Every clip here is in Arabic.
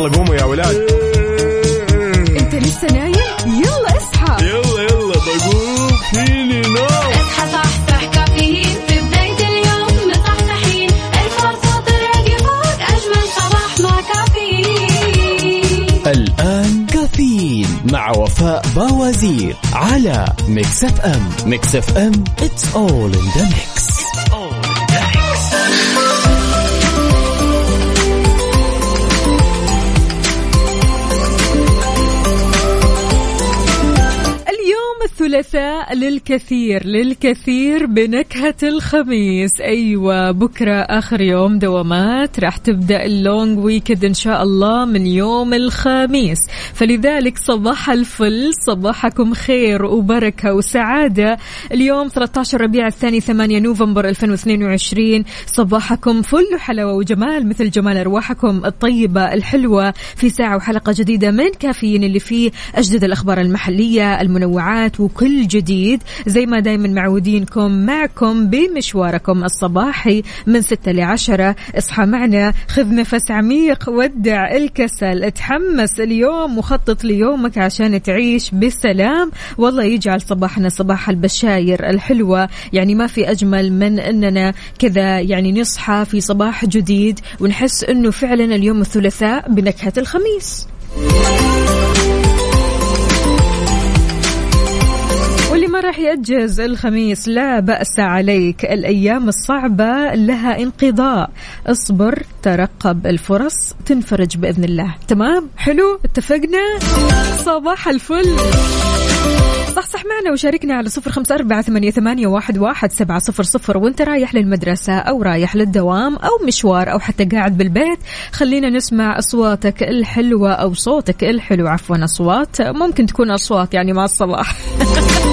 يلا قوموا يا ولاد. انت لسه نايم؟ يلا اصحى. يلا يلا بقوم. فيني نوم. اصحى صحصح كافيين. في بداية اليوم مصحصحين الفرصة تراقي فوق أجمل صباح مع كافيين. الآن كافيين مع وفاء باوزير على Mix FM. Mix FM it's all in the mix. الثلاثاء للكثير للكثير بنكهة الخميس. أيوة بكرة آخر يوم دوامات. راح تبدأ ال long weekend إن شاء الله من يوم الخميس. فلذلك صباح الفل صباحكم خير وبركة وسعادة. اليوم 13 ربيع الثاني 8 نوفمبر 2022 صباحكم فل وحلاوة وجمال مثل جمال أرواحكم الطيبة الحلوة. في ساعة وحلقة جديدة من كافيين اللي فيه أجدد الأخبار المحلية المنوعات وكل جديد. زي ما دايما معودينكم معكم بمشواركم الصباحي من 6 ل 10 اصحى معنا خذ نفس عميق ودع الكسل اتحمس اليوم وخطط ليومك عشان تعيش بسلام. والله يجعل صباحنا صباح البشاير الحلوة. يعني ما في أجمل من أننا كذا يعني نصحى في صباح جديد ونحس أنه فعلا اليوم الثلاثاء بنكهة الخميس. راح يأجز الخميس لا بأس عليك. الأيام الصعبة لها انقضاء. اصبر ترقب الفرص تنفرج بإذن الله. تمام؟ حلو؟ اتفقنا؟ صباح الفل. صح صح معنا وشاركنا على صفر خمسة أربعة ثمانية, ثمانية واحد, واحد سبعة صفر صفر. وانت رايح للمدرسة أو رايح للدوام أو مشوار أو حتى قاعد بالبيت خلينا نسمع أصواتك الحلوة أو صوتك الحلو. عفوا أصوات ممكن تكون أصوات يعني مع الصباح.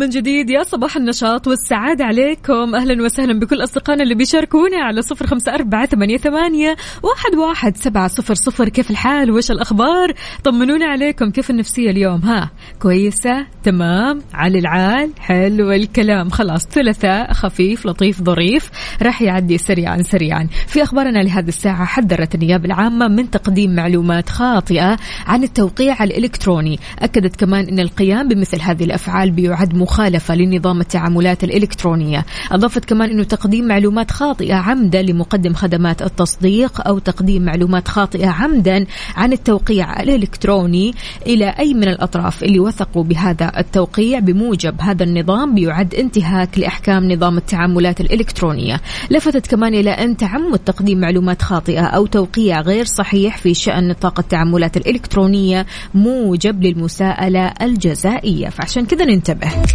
من جديد. يا صباح النشاط والسعادة عليكم. أهلا وسهلا بكل أصدقائنا اللي بيشاركونا على صفر خمسة أربعة ثمانية, ثمانية واحد, واحد سبعة صفر صفر. كيف الحال؟ وش الأخبار؟ طمنونا عليكم. كيف النفسية اليوم؟ ها كويسة؟ تمام. على العال حلو الكلام. خلاص ثلاثاء خفيف لطيف ظريف. راح يعدي سريعا سريعا. في أخبارنا لهذه الساعة حذرت النيابة العامة من تقديم معلومات خاطئة عن التوقيع الإلكتروني. أكدت كمان أن القيام بمثل هذه الأفعال بيعد مخالفة لنظام التعاملات الإلكترونية. أضافت كمان أنه تقديم معلومات خاطئة عمدا لمقدم خدمات التصديق أو تقديم معلومات خاطئة عمدا عن التوقيع الإلكتروني إلى أي من الأطراف اللي وثقوا بهذا التوقيع. بموجب هذا النظام بيعد انتهاك لأحكام نظام التعاملات الإلكترونية. لفتت كمان إلى أن تعمد تقديم معلومات خاطئة أو توقيع غير صحيح في شأن نطاق التعاملات الإلكترونية موجب للمساءلة الجزائية. فعشان كذا ننتبه.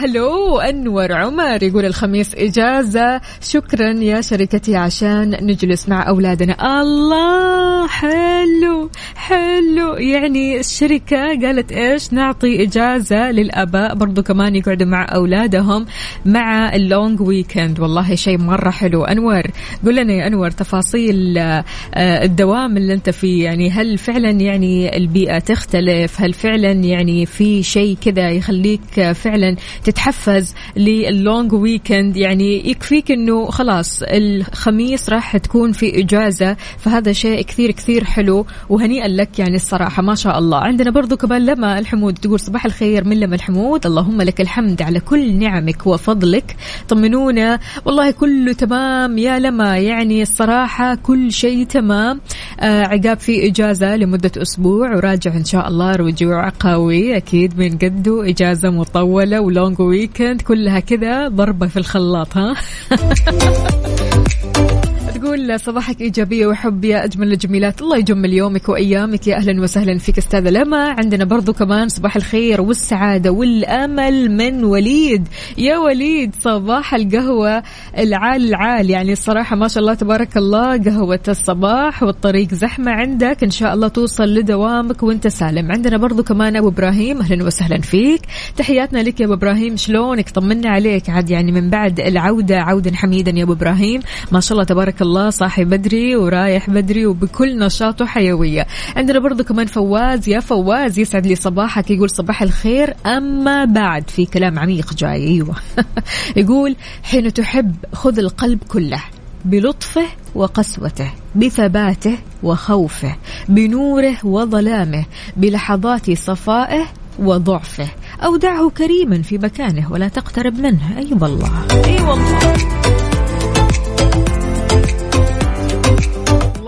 هلو انور عمر يقول الخميس إجازة. شكرا يا شركتي عشان نجلس مع أولادنا. الله حلو حلو. يعني الشركة قالت إيش؟ نعطي إجازة للأباء برضو كمان يقعدوا مع أولادهم مع ال long weekend والله شيء مرة حلو. أنور قول لنا يا أنور تفاصيل آه، الدوام اللي أنت فيه. يعني هل فعلا يعني البيئة تختلف؟ هل فعلا يعني في شيء كذا يخليك فعلا تتحفز لل long weekend يعني يكفيك إنه خلاص الخميس راح تكون في إجازة فهذا شيء كثير كثير حلو وهنيئا لك يعني الصراحة ما شاء الله. عندنا برضو كمان لما الحمود تقول صباح الخير من لما الحمود. اللهم لك الحمد على كل نعمك وفضلك. طمنونا. والله كله تمام يا لما. يعني الصراحة كل شيء تمام. آه عقاب في إجازة لمدة أسبوع وراجع إن شاء الله رجوع قوي أكيد من قده إجازة مطولة ولونج ويكند كلها كذا ضربة في الخلاط ها؟ تقول صباحك إيجابية وحب يا أجمل الجميلات. الله يجمل يومك وأيامك. يا أهلا وسهلا فيك أستاذة لما. عندنا برضو كمان صباح الخير والسعادة والأمل من وليد. يا وليد صباح القهوة العال العال. يعني الصراحة ما شاء الله تبارك الله قهوة الصباح والطريق زحمة عندك. إن شاء الله توصل لدوامك وأنت سالم. عندنا برضو كمان أبو إبراهيم. أهلا وسهلا فيك. تحياتنا لك يا أبو إبراهيم. شلونك؟ طمنا عليك. عاد يعني من بعد العودة عودا حميدا يا أبو إبراهيم. ما شاء الله تبارك الله. صاحي بدري ورايح بدري وبكل نشاط وحيوية عندنا برضو كمان فواز يا فواز يسعد لي صباحك يقول صباح الخير. أما بعد في كلام عميق جاي أيوة. يقول حين تحب خذ القلب كله بلطفه وقسوته بثباته وخوفه بنوره وظلامه بلحظات صفائه وضعفه. أو دعه كريما في مكانه ولا تقترب منه. أي أيوة والله أي أيوة والله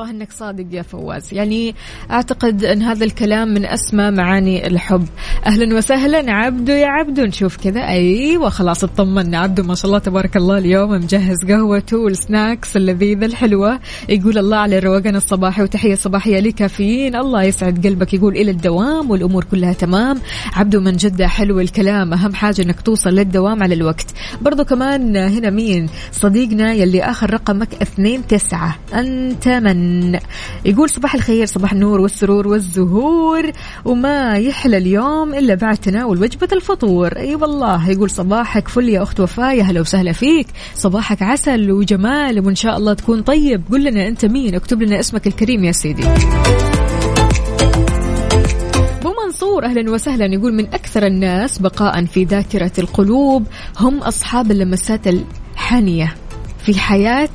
والله إنك صادق يا فواز. يعني أعتقد إن هذا الكلام من أسمى معاني الحب. أهلا وسهلا. عبدو يا عبدو نشوف كذا. أيوه خلاص اطمنا عبدو ما شاء الله تبارك الله اليوم مجهز قهوته والسناكس اللذيذة الحلوة. يقول الله على الروقان الصباحي وتحية صباحية لكافيين. الله يسعد قلبك. يقول إلى الدوام والأمور كلها تمام. عبدو من جدة حلو الكلام. أهم حاجة إنك توصل للدوام على الوقت. برضو كمان هنا مين؟ صديقنا يلي آخر رقمك اثنين تسعة. أنت من يقول صباح الخير صباح النور والسرور والزهور وما يحلى اليوم إلا بعد تناول وجبة الفطور. أي أيوة والله يقول صباحك فل يا أخت وفاء يا هلا وسهلا فيك. صباحك عسل وجمال وإن شاء الله تكون طيب. قل لنا أنت مين اكتب لنا اسمك الكريم يا سيدي. منصور أهلا وسهلا يقول من أكثر الناس بقاء في ذاكرة القلوب هم أصحاب اللمسات الحانيه في حياة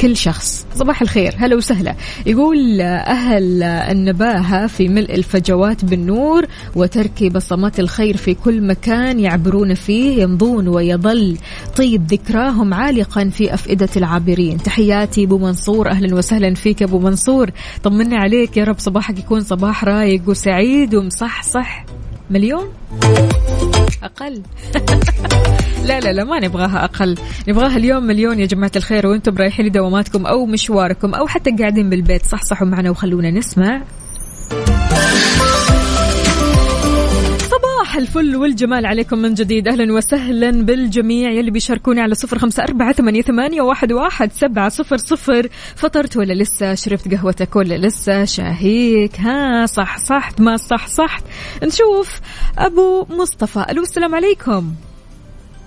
كل شخص. صباح الخير. هلا وسهلا. يقول أهل النباهة في ملء الفجوات بالنور وترك بصمات الخير في كل مكان يعبرون فيه يمضون ويظل طيب ذكراهم عالقا في أفئدة العابرين. تحياتي أبو منصور. أهلا وسهلا فيك أبو منصور. طمنا عليك يا رب. صباحك يكون صباح رايق وسعيد ومصحصح. مليون؟ أقل. لا لا لا ما نبغاها أقل. نبغاها اليوم مليون يا جماعة الخير وأنتم رايحين لدواماتكم أو مشواركم أو حتى قاعدين بالبيت. صحصحوا معنا وخلونا نسمع. صباح الفل والجمال عليكم من جديد. أهلا وسهلا بالجميع. يلي بيشاركوني على صفر خمسة أربعة ثمانية, واحد سبعة صفر صفر. فطرت ولا لسه؟ شربت قهوتك ولا لسه؟ شاهيك. ها صح صحت ما صح صحت نشوف. أبو مصطفى ألو السلام عليكم.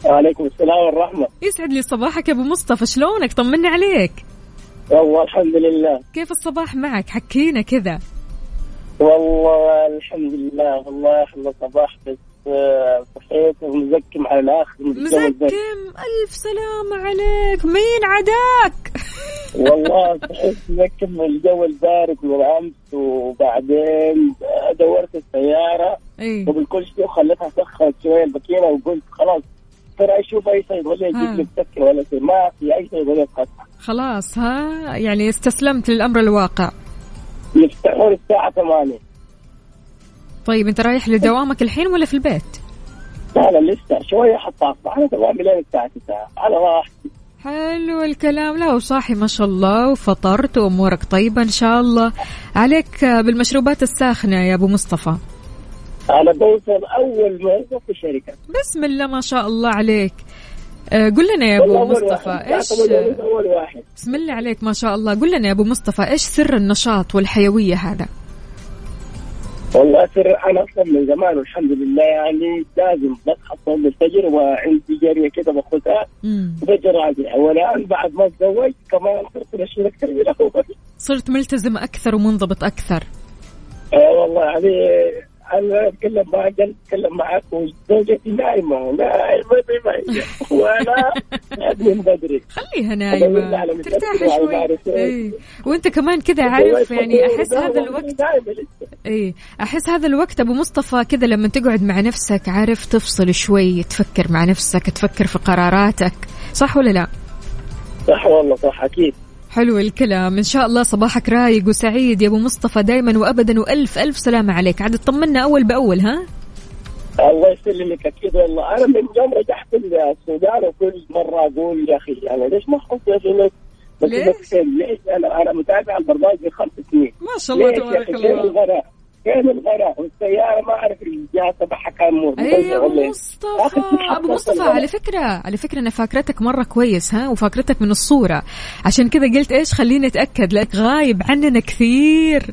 وعليكم السلام والرحمة. يسعد لي صباحك يا أبو مصطفى شلونك؟ طمني عليك. والله الحمد لله. كيف الصباح معك؟ حكينا كذا. والله الحمد لله والله أحلى صباح بس آه، صحيت ومزكم على بس. مزكم ألف سلامة عليك. مين عداك؟ والله صحيت مزكم من الجو البارد من امس وبعدين دورت السيارة. اي وبالكل شيء وخليتها سخنت شوية البكينة وقلت خلاص ترى أشوف اي صيدلية ها. يجيب لي مسكر ولا شيء. ما في أي صيدلية فتح خلاص ها يعني استسلمت للأمر الواقع. يفتحون الساعة 8 طيب أنت رايح لدوامك الحين ولا في البيت؟ لا لا لسه شوية حتى اصبح أنا دوامي لين الساعة 9 على راحتي. حلو الكلام. لا وصاحي ما شاء الله وفطرت وأمورك طيبة إن شاء الله. عليك بالمشروبات الساخنة يا أبو مصطفى. أنا بوصل أول موظف في الشركة. بسم الله ما شاء الله عليك. آه، قل لنا يا أبو أول مصطفى واحد. إيش؟ أول واحد. بسم الله عليك ما شاء الله. قل لنا يا أبو مصطفى إيش سر النشاط والحيوية هذا؟ والله سر أنا أصلا من زمان والحمد لله يعني لازم بصحى اصلي الفجر وعندي جاريه كده باخذها. فجر راجع والآن بعد ما اتزوجت كمان صرت بشيل أكثر من الأول. صرت ملتزم أكثر ومنضبط أكثر. آه والله يعني أنا اتكلم معك اتكلم معك وزوجتي نايمة نايمة زي ما هي وأنا من بدري. خليها نايمة. ترتاح شوي. إيه. وأنت كمان كذا عارف يعني أحس هذا الوقت لسه. إيه. أحس هذا الوقت أبو مصطفى كذا لما تقعد مع نفسك عارف تفصل شوي تفكر مع نفسك تفكر في قراراتك. صح ولا لا؟ صح والله صح أكيد. حلو الكلام. إن شاء الله صباحك رايق وسعيد يا أبو مصطفى دائما وابدا. وألف ألف سلامه عليك. عاد تطمنا أول بأول ها؟ الله يسلمك أكيد والله. أنا من يوم رجعت السودان وكل مرة أقول يا أخي أنا ليش ما أحط يا أخي بس ليش؟ ليش؟ أنا أنا متابع البرنامج من خمس سنين. ما شاء الله تبارك الله؟ فين الغراء؟ والسيارة ما أعرف الجهاز تبعها كان مو اي يا مغلق ولا ابو إيه. مصطفى أبو مصطفى. على فكرة على فكرة أنا فاكرتك مرة كويس ها وفاكرتك من الصورة عشان كذا قلت إيش خليني أتأكد لك غايب عننا كثير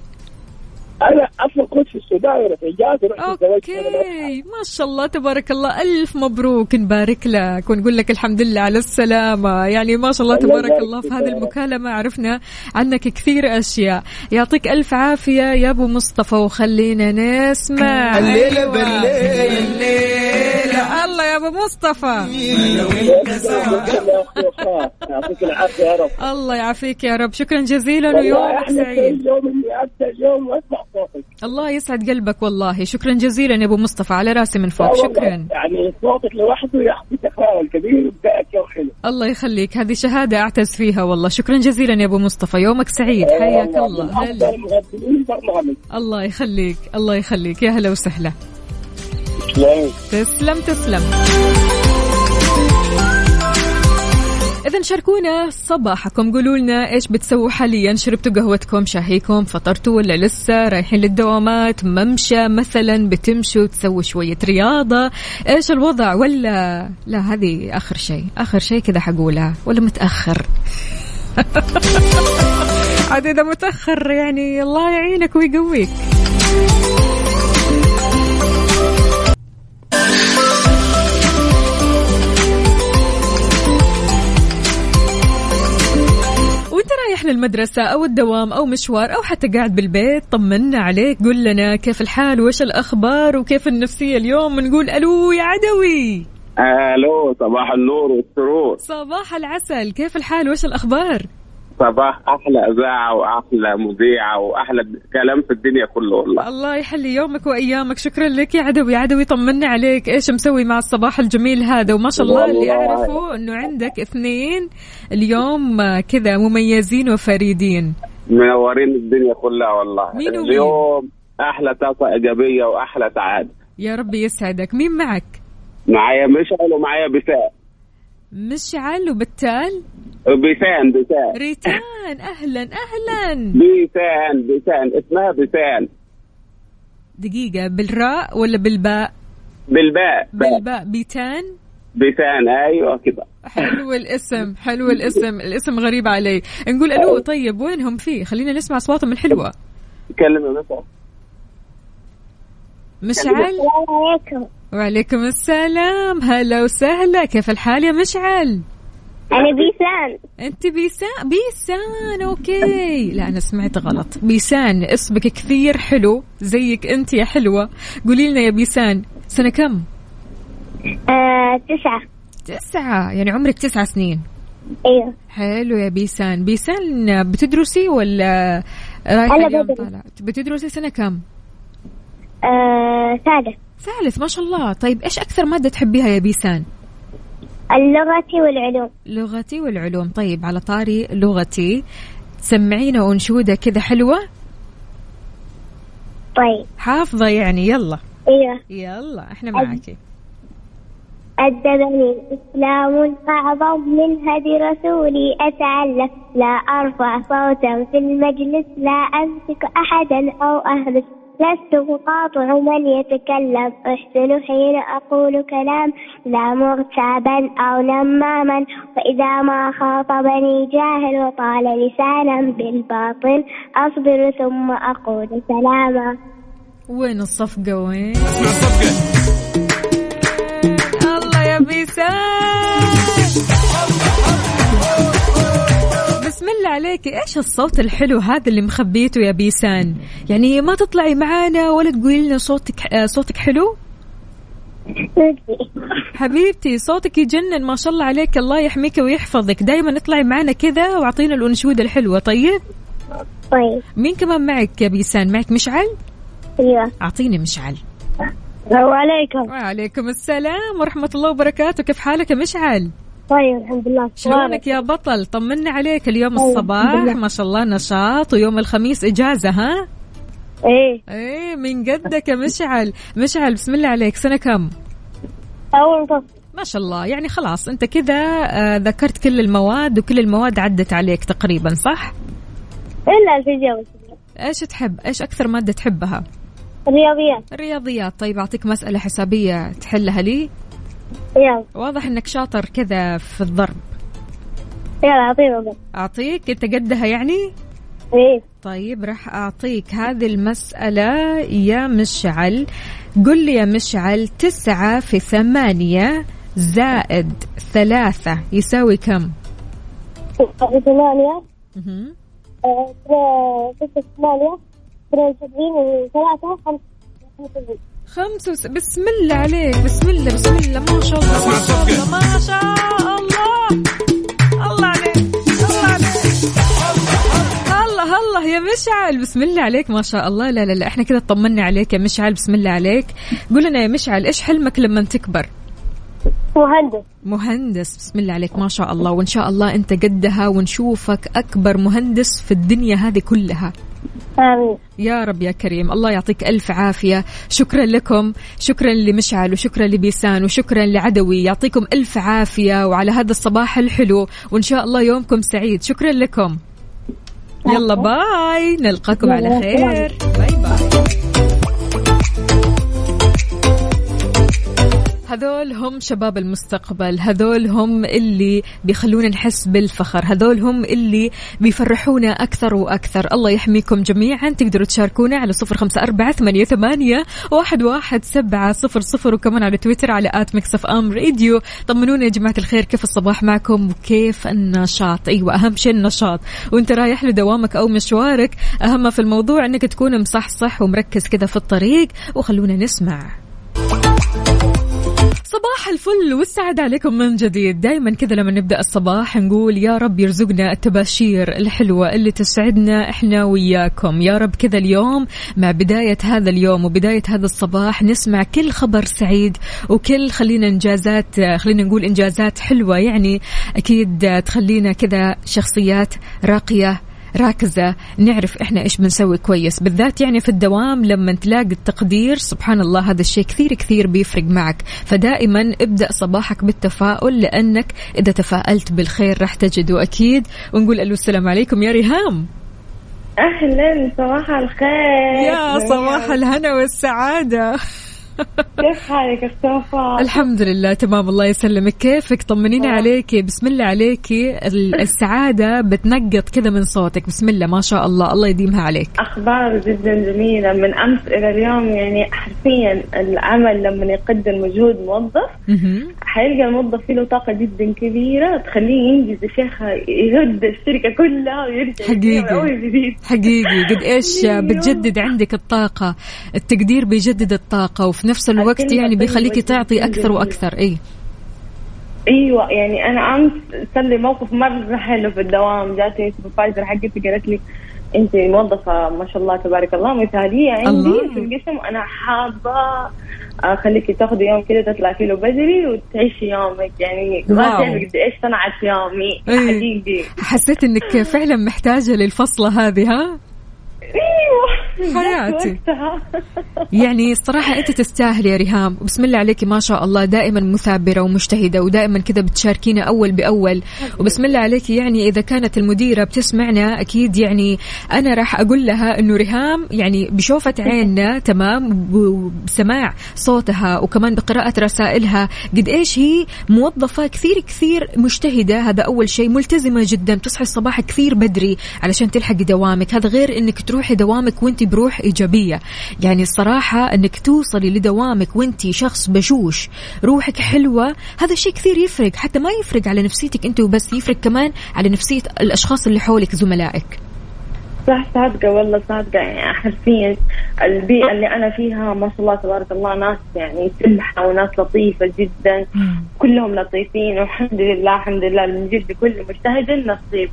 أنا أصلا كنت في السودان وأنا في ما أوكي. ما شاء الله تبارك الله. ألف مبروك. نبارك لك ونقول لك الحمد لله على السلامة. يعني ما شاء الله تبارك الله في هذه. المكالمة عرفنا عنك كثير أشياء. يعطيك ألف عافية يا أبو مصطفى وخلينا نسمع. الليلة أيوة. الليلة الله يا أبو مصطفى. يعطيك العافيه يا رب الله يعافيك يا رب. شكرا جزيلا ويومك سعيد. الله يسعد قلبك والله. شكرا جزيلا يا أبو مصطفى. على رأسي من فوق. شكرا. يعني صوتك لوحده يعطي تفاؤل كبير وبداية يوم حلو. الله يخليك. هذه شهادة أعتز فيها والله. شكرا جزيلا يا أبو مصطفى. يومك سعيد. حياك الله. هلا. الله يخليك. الله يخليك. يا هلا وسهلا. تسلم. تسلم تسلم. إذا شاركونا صباحكم. قولوا لنا إيش بتسووا حاليا؟ شربتوا قهوتكم شاهيكم فطرتوا ولا لسه؟ رايحين للدوامات ممشى مثلا بتمشوا تسووا شوية رياضة. إيش الوضع؟ ولا لا هذه آخر شيء. آخر شيء كذا حقولها. ولا متأخر؟ عاد إذا متأخر يعني الله يعينك ويقويك. وانت رايح للمدرسة أو الدوام أو مشوار أو حتى قاعد بالبيت طمنا عليك قول لنا كيف الحال وإيش الأخبار وكيف النفسية اليوم؟ نقول ألو يا عدوي. ألو صباح النور والسرور. صباح العسل كيف الحال؟ وإيش الأخبار؟ صباح أحلى أذاعة وأحلى مذيعة وأحلى كلام في الدنيا كله والله. الله يحلي يومك وأيامك. شكرا لك يا عدوي. عدوي طمنا عليك. إيش مسوي مع الصباح الجميل هذا؟ وما شاء الله اللي والله. أعرفه أنه عندك اثنين اليوم كذا مميزين وفريدين. منورين الدنيا كلها والله. مين ومين؟ اليوم أحلى طاقة إيجابية وأحلى سعادة. يا ربي يسعدك. مين معك؟ معايا مشعل ومعايا بساء. مشعل وبتال؟ بسان بسان ريتان أهلا أهلا. بسان بسان اسمها بسان دقيقة بالراء ولا بالباء؟ بالباء. باء. بالباء. بيتان؟ بسان أيوه كده. حلو الاسم حلو الاسم. الاسم غريب علي. نقول ألو طيب وينهم؟ فيه خلينا نسمع أصواتهم الحلوة. كلمه مثلا مشعل؟ عليكم وعليكم السلام. هلا وسهلا. كيف الحال يا مشعل؟ أنا بيسان. أنت بيسان؟ بيسان أوكي. لا أنا سمعت غلط. بيسان اسمك كثير حلو زيك أنت يا حلوة. قولي لنا يا بيسان سنة كم؟ آه تسعة. تسعة. يعني عمرك تسعة سنين. أيوه. حلو يا بيسان. بيسان بتدرسي ولا رايحة أنا اليوم. طالعة؟ بتدرسي سنة كم؟ آه ثالث. ثالث ما شاء الله. طيب إيش أكثر مادة تحبيها يا بيسان؟ اللغة والعلوم. لغتي والعلوم. طيب على طاري لغتي سمعينا أنشودة كذا حلوة؟ طيب. حافظة يعني يلا. أيوه. يلا إحنا معك أدبني الإسلام فأعظم من هدي رسولي. أتعلم لا أرفع صوتا في المجلس لا أمسك أحدا أو أهمس لست مقاطع من يتكلم. أحسن حين أقول كلام لا مغتابا أو نماما. وإذا ما خاطبني جاهل وطال لسانا بالباطل أصبر ثم أقول سلاما. وين الصفقة وين؟ الله يا بيسان. بسم الله عليك. إيش الصوت الحلو هذا اللي مخبيته يا بيسان؟ يعني ما تطلعي معانا ولا تقولي لنا صوتك آه، صوتك حلو؟ حبيبتي صوتك يجنن ما شاء الله عليك. الله يحميك ويحفظك. دايما اطلعي معنا كذا واعطينا الأنشودة الحلوة. طيب؟ طيب. مين كمان معك يا بيسان؟ معك مشعل؟ أيوه. أعطيني مشعل. السلام عليكم. وعليكم السلام ورحمة الله وبركاته. كيف حالك يا مشعل؟ طيب الحمد لله. شلونك يا بطل؟ طمنا عليك اليوم طيب، الصباح. ما شاء الله نشاط ويوم الخميس إجازة ها؟ إيه. إيه من قدك يا مشعل. مشعل بسم الله عليك سنة كم؟ أول فصل. ما شاء الله يعني خلاص أنت كذا آه، ذكرت كل المواد وكل المواد عدت عليك تقريبا صح؟ إلا الفيزياء والكيمياء إيش تحب؟ إيش أكثر مادة تحبها؟ الرياضيات الرياضيات طيب أعطيك مسألة حسابية تحلها لي. يلا. واضح إنك شاطر كذا في الضرب. يلا أعطينا بس أعطيك أنت قدها يعني؟ إيه. طيب راح أعطيك هذه المسألة. يا مشعل قل لي يا مشعل تسعة في ثمانية زائد ثلاثة يساوي كم؟ ثمانية. آه، ستة ثمانية. اثنين وسبعين وثلاثة خمسة وسبعين. خمسة وس... بسم الله عليك بسم الله بسم الله ما شاء الله ما شاء الله ما شاء الله الله عليك الله عليك الله الله يا مشعل بسم الله عليك ما شاء الله لا لا لا إحنا كذا طمنا عليك يا مشعل بسم الله عليك. قول لنا يا مشعل إيش حلمك لما تكبر؟ مهندس. مهندس بسم الله عليك ما شاء الله وإن شاء الله أنت قدها ونشوفك أكبر مهندس في الدنيا هذه كلها. آمين. يا رب يا كريم. الله يعطيك ألف عافية. شكرا لكم. شكرا لمشعل وشكرا لبيسان وشكرا لعدوي. يعطيكم ألف عافية وعلى هذا الصباح الحلو. وإن شاء الله يومكم سعيد. شكرا لكم. يلا باي. نلقاكم على خير. هذول هم شباب المستقبل هذول هم اللي بيخلونا نحس بالفخر هذول هم اللي بيفرحونا أكثر وأكثر. الله يحميكم جميعا. تقدروا تشاركونا على صفر خمسة أربعة ثمانية, ثمانية واحد, واحد سبعة صفر صفر وكمان على تويتر على at Mix FM Radio. طمنونا يا جماعة الخير كيف الصباح معكم؟ وكيف النشاط؟ أيوة أهم شيء النشاط. وأنت رايح لدوامك أو مشوارك أهم في الموضوع أنك تكون مصحصح ومركز كذا في الطريق. وخلونا نسمع. صباح الفل والسعادة عليكم من جديد. دايما كذا لما نبدأ الصباح نقول يا رب يرزقنا التباشير الحلوة اللي تسعدنا إحنا وياكم. يا رب كذا اليوم مع بداية هذا اليوم وبداية هذا الصباح نسمع كل خبر سعيد وكل خلينا إنجازات خلينا نقول إنجازات حلوة. يعني أكيد تخلينا كذا شخصيات راقية راكزة نعرف إحنا إيش بنسوي كويس. بالذات يعني في الدوام لما تلاقي التقدير سبحان الله هذا الشيء كثير كثير بيفرق معك. فدائما ابدأ صباحك بالتفاؤل لأنك إذا تفائلت بالخير راح تجده أكيد. ونقول ألو السلام عليكم يا ريهام. أهلا صباح الخير. يا صباح الهنا والسعادة. كيف حالك صفاء؟ الحمد لله تمام. الله يسلمك. كيفك؟ طمنيني عليكي بسم الله عليكي ال- السعادة بتنقط كذا من صوتك. بسم الله ما شاء الله. الله يديمها عليك. أخبار جدا جميلة. من أمس إلى اليوم يعني حرفيا العمل لما يقدم مجهود موظف. حيلقى الموظف فيه له طاقة جدا كبيرة تخليه ينجز يا شيخ يرد الشركة كلها ويرجع حقيقي. جديد حقيقي. قد إيش أيوه. بتجدد عندك الطاقة؟ التقدير بيجدد الطاقة وفي نفس الوقت يعني بيخليكي تعطي جميلة. وأكثر إيه أيوه يعني أنا أمس صار لي موقف مرة حلو في الدوام جاتني السوبرفايزر حقتي قالت لي أنت موظفة ما شاء الله تبارك الله مثالية عندي الله. في القسم وأنا حابة أخليكي تاخذي يوم كذا تطلعي فيه له بدري وتعيشي يومك يعني ما. تعرفي قد إيش صنعت يومي. حقيقي حسيت إنك فعلا محتاجة للفصلة هذه ها أيوه. حياتي. يعني الصراحة أنت تستاهلي يا ريهام. وبسم الله عليك ما شاء الله. دائما مثابرة ومجتهدة ودائما كذا بتشاركينا أول بأول. وبسم الله عليك يعني إذا كانت المديرة بتسمعنا أكيد يعني أنا راح أقول لها أنه ريهام يعني بشوفة عيننا تمام وبسماع صوتها وكمان بقراءة رسائلها قد إيش هي موظفة كثير كثير مجتهدة. هذا أول شيء ملتزمة جدا بتصحي الصباح كثير بدري علشان تلحقي دوامك. هذا غير أنك تروحي دوامك وانت بروح إيجابية. يعني الصراحة أنك توصلي لدوامك وانت شخص بشوش روحك حلوة هذا شيء كثير يفرق حتى ما يفرق على نفسيتك أنت وبس يفرق كمان على نفسية الأشخاص اللي حولك زملائك. صح صادقة والله صادقة. يعني حرفيا البيئة اللي أنا فيها ما شاء الله تبارك الله ناس يعني سمحة وناس لطيفة جدا. كلهم لطيفين والحمد لله الحمد لله من جد كل مجتهد نصيب.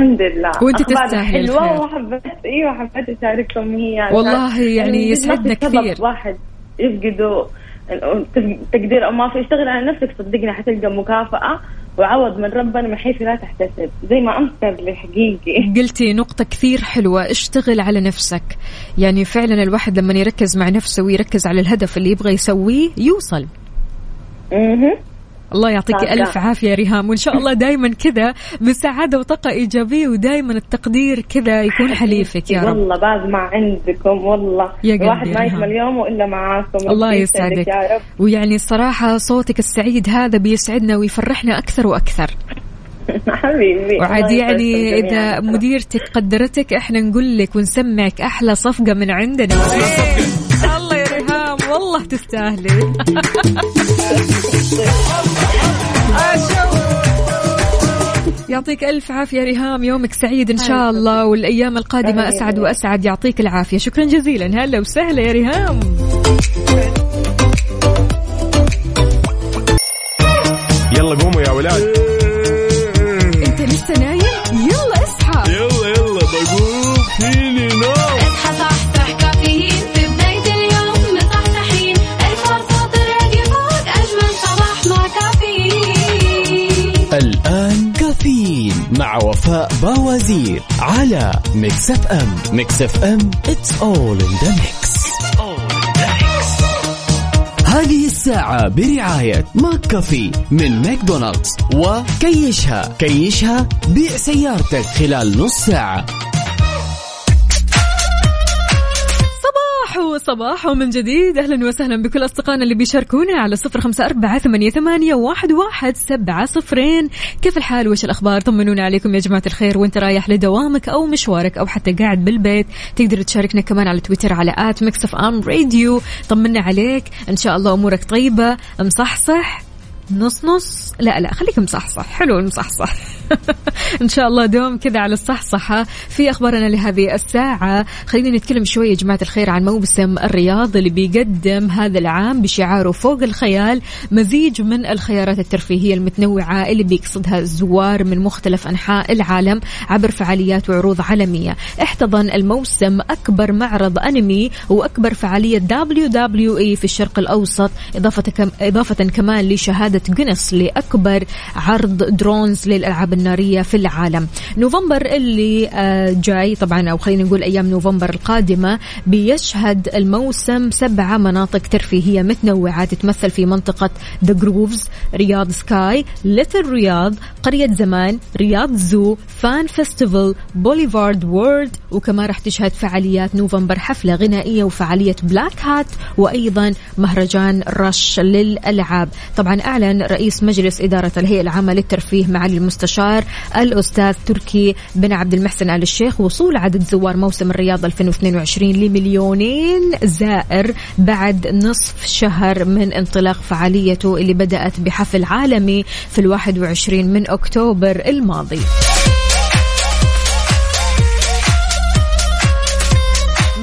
الحمد لله أخبار تستاهلي. حلوة وحبيت أيوة حبيت أشارككم هي والله يعني ما يسعدنا كثير. واحد يفقدوا تقدير أو ما في اشتغل على نفسك صدقني حتلقى مكافأة وعوض من ربنا من حيث لا تحتسب زي ما أمس قال لي حقيقي قلتي نقطة كثير حلوة اشتغل على نفسك يعني فعلا الواحد لما يركز مع نفسه ويركز على الهدف اللي يبغى يسويه يوصل مهم. الله يعطيك. ألف عافية يا ريهام. وإن شاء الله دايما كذا بسعادة وطاقة إيجابية ودايما التقدير كذا يكون حليفك يا رب. والله بسمع عندكم والله. يا الواحد ما. يكمل يومه إلا معاكم. الله يسعدك يا رب. ويعني الصراحة صوتك السعيد هذا بيسعدنا ويفرحنا أكثر وأكثر. حبيبي. وعاد يعني جميعاً. مديرتك قدرتك إحنا نقول لك ونسمعك أحلى صفقة من عندنا. والله تستاهلي يعطيك ألف عافية ريهام يومك سعيد إن شاء الله والأيام القادمة آمين. أسعد وأسعد يعطيك العافية. شكرا جزيلا. هلا وسهلا يا ريهام. يلا قوموا يا ولاد. على Mix FM Mix FM it's all in the mix. هذه الساعة برعاية McCafé من ماكدونالدز. وكيشها. كيشها بيع سيارتك خلال نص ساعة. صباح صباح من جديد. أهلا وسهلا بكل أصدقائنا اللي بيشاركونا على صفر خمسة أربعة ثمانية, ثمانية واحد, واحد سبعة صفرين. كيف الحال؟ وش الأخبار؟ طمنونا عليكم يا جماعة الخير. وأنت رايح لدوامك أو مشوارك أو حتى قاعد بالبيت تقدر تشاركنا كمان على تويتر على Mix FM Radio. طمنا عليك. إن شاء الله أمورك طيبة. مصحصح. نص نص. لا لا خليك مصحصح. حلو المصحصح ان شاء الله دوم كذا على الصحصحة في أخبارنا لهذه الساعة. خلينا نتكلم شوية يا جماعة الخير عن موسم الرياض اللي بيقدم هذا العام بشعاره فوق الخيال. مزيج من الخيارات الترفيهية المتنوعة اللي بيقصدها الزوار من مختلف أنحاء العالم عبر فعاليات وعروض عالمية. احتضن الموسم أكبر معرض أنمي وأكبر فعالية اي في الشرق الأوسط إضافة كم إضافة كمان لشهادة جينيس لأكبر عرض drones للألعاب النارية في العالم. نوفمبر اللي آه، جاي طبعا أو خلينا نقول أيام نوفمبر القادمة بيشهد الموسم سبعه مناطق ترفيهية متنوعة تتمثل في منطقة The Groves Riyadh Sky Little Riyadh قرية زمان Riyadh Zoo Fan Festival Boulevard World وكمان راح تشهد فعاليات نوفمبر حفلة غنائية وفعالية Black Hat وأيضا مهرجان Rush للألعاب. طبعا أعلن رئيس مجلس إدارة الهيئة العامة للترفيه معالي المستشار الأستاذ تركي بن عبد المحسن آل الشيخ وصول عدد زوار موسم الرياض 2022 لمليونين زائر بعد نصف شهر من انطلاق فعاليته اللي بدأت بحفل عالمي في الواحد وعشرين من أكتوبر الماضي.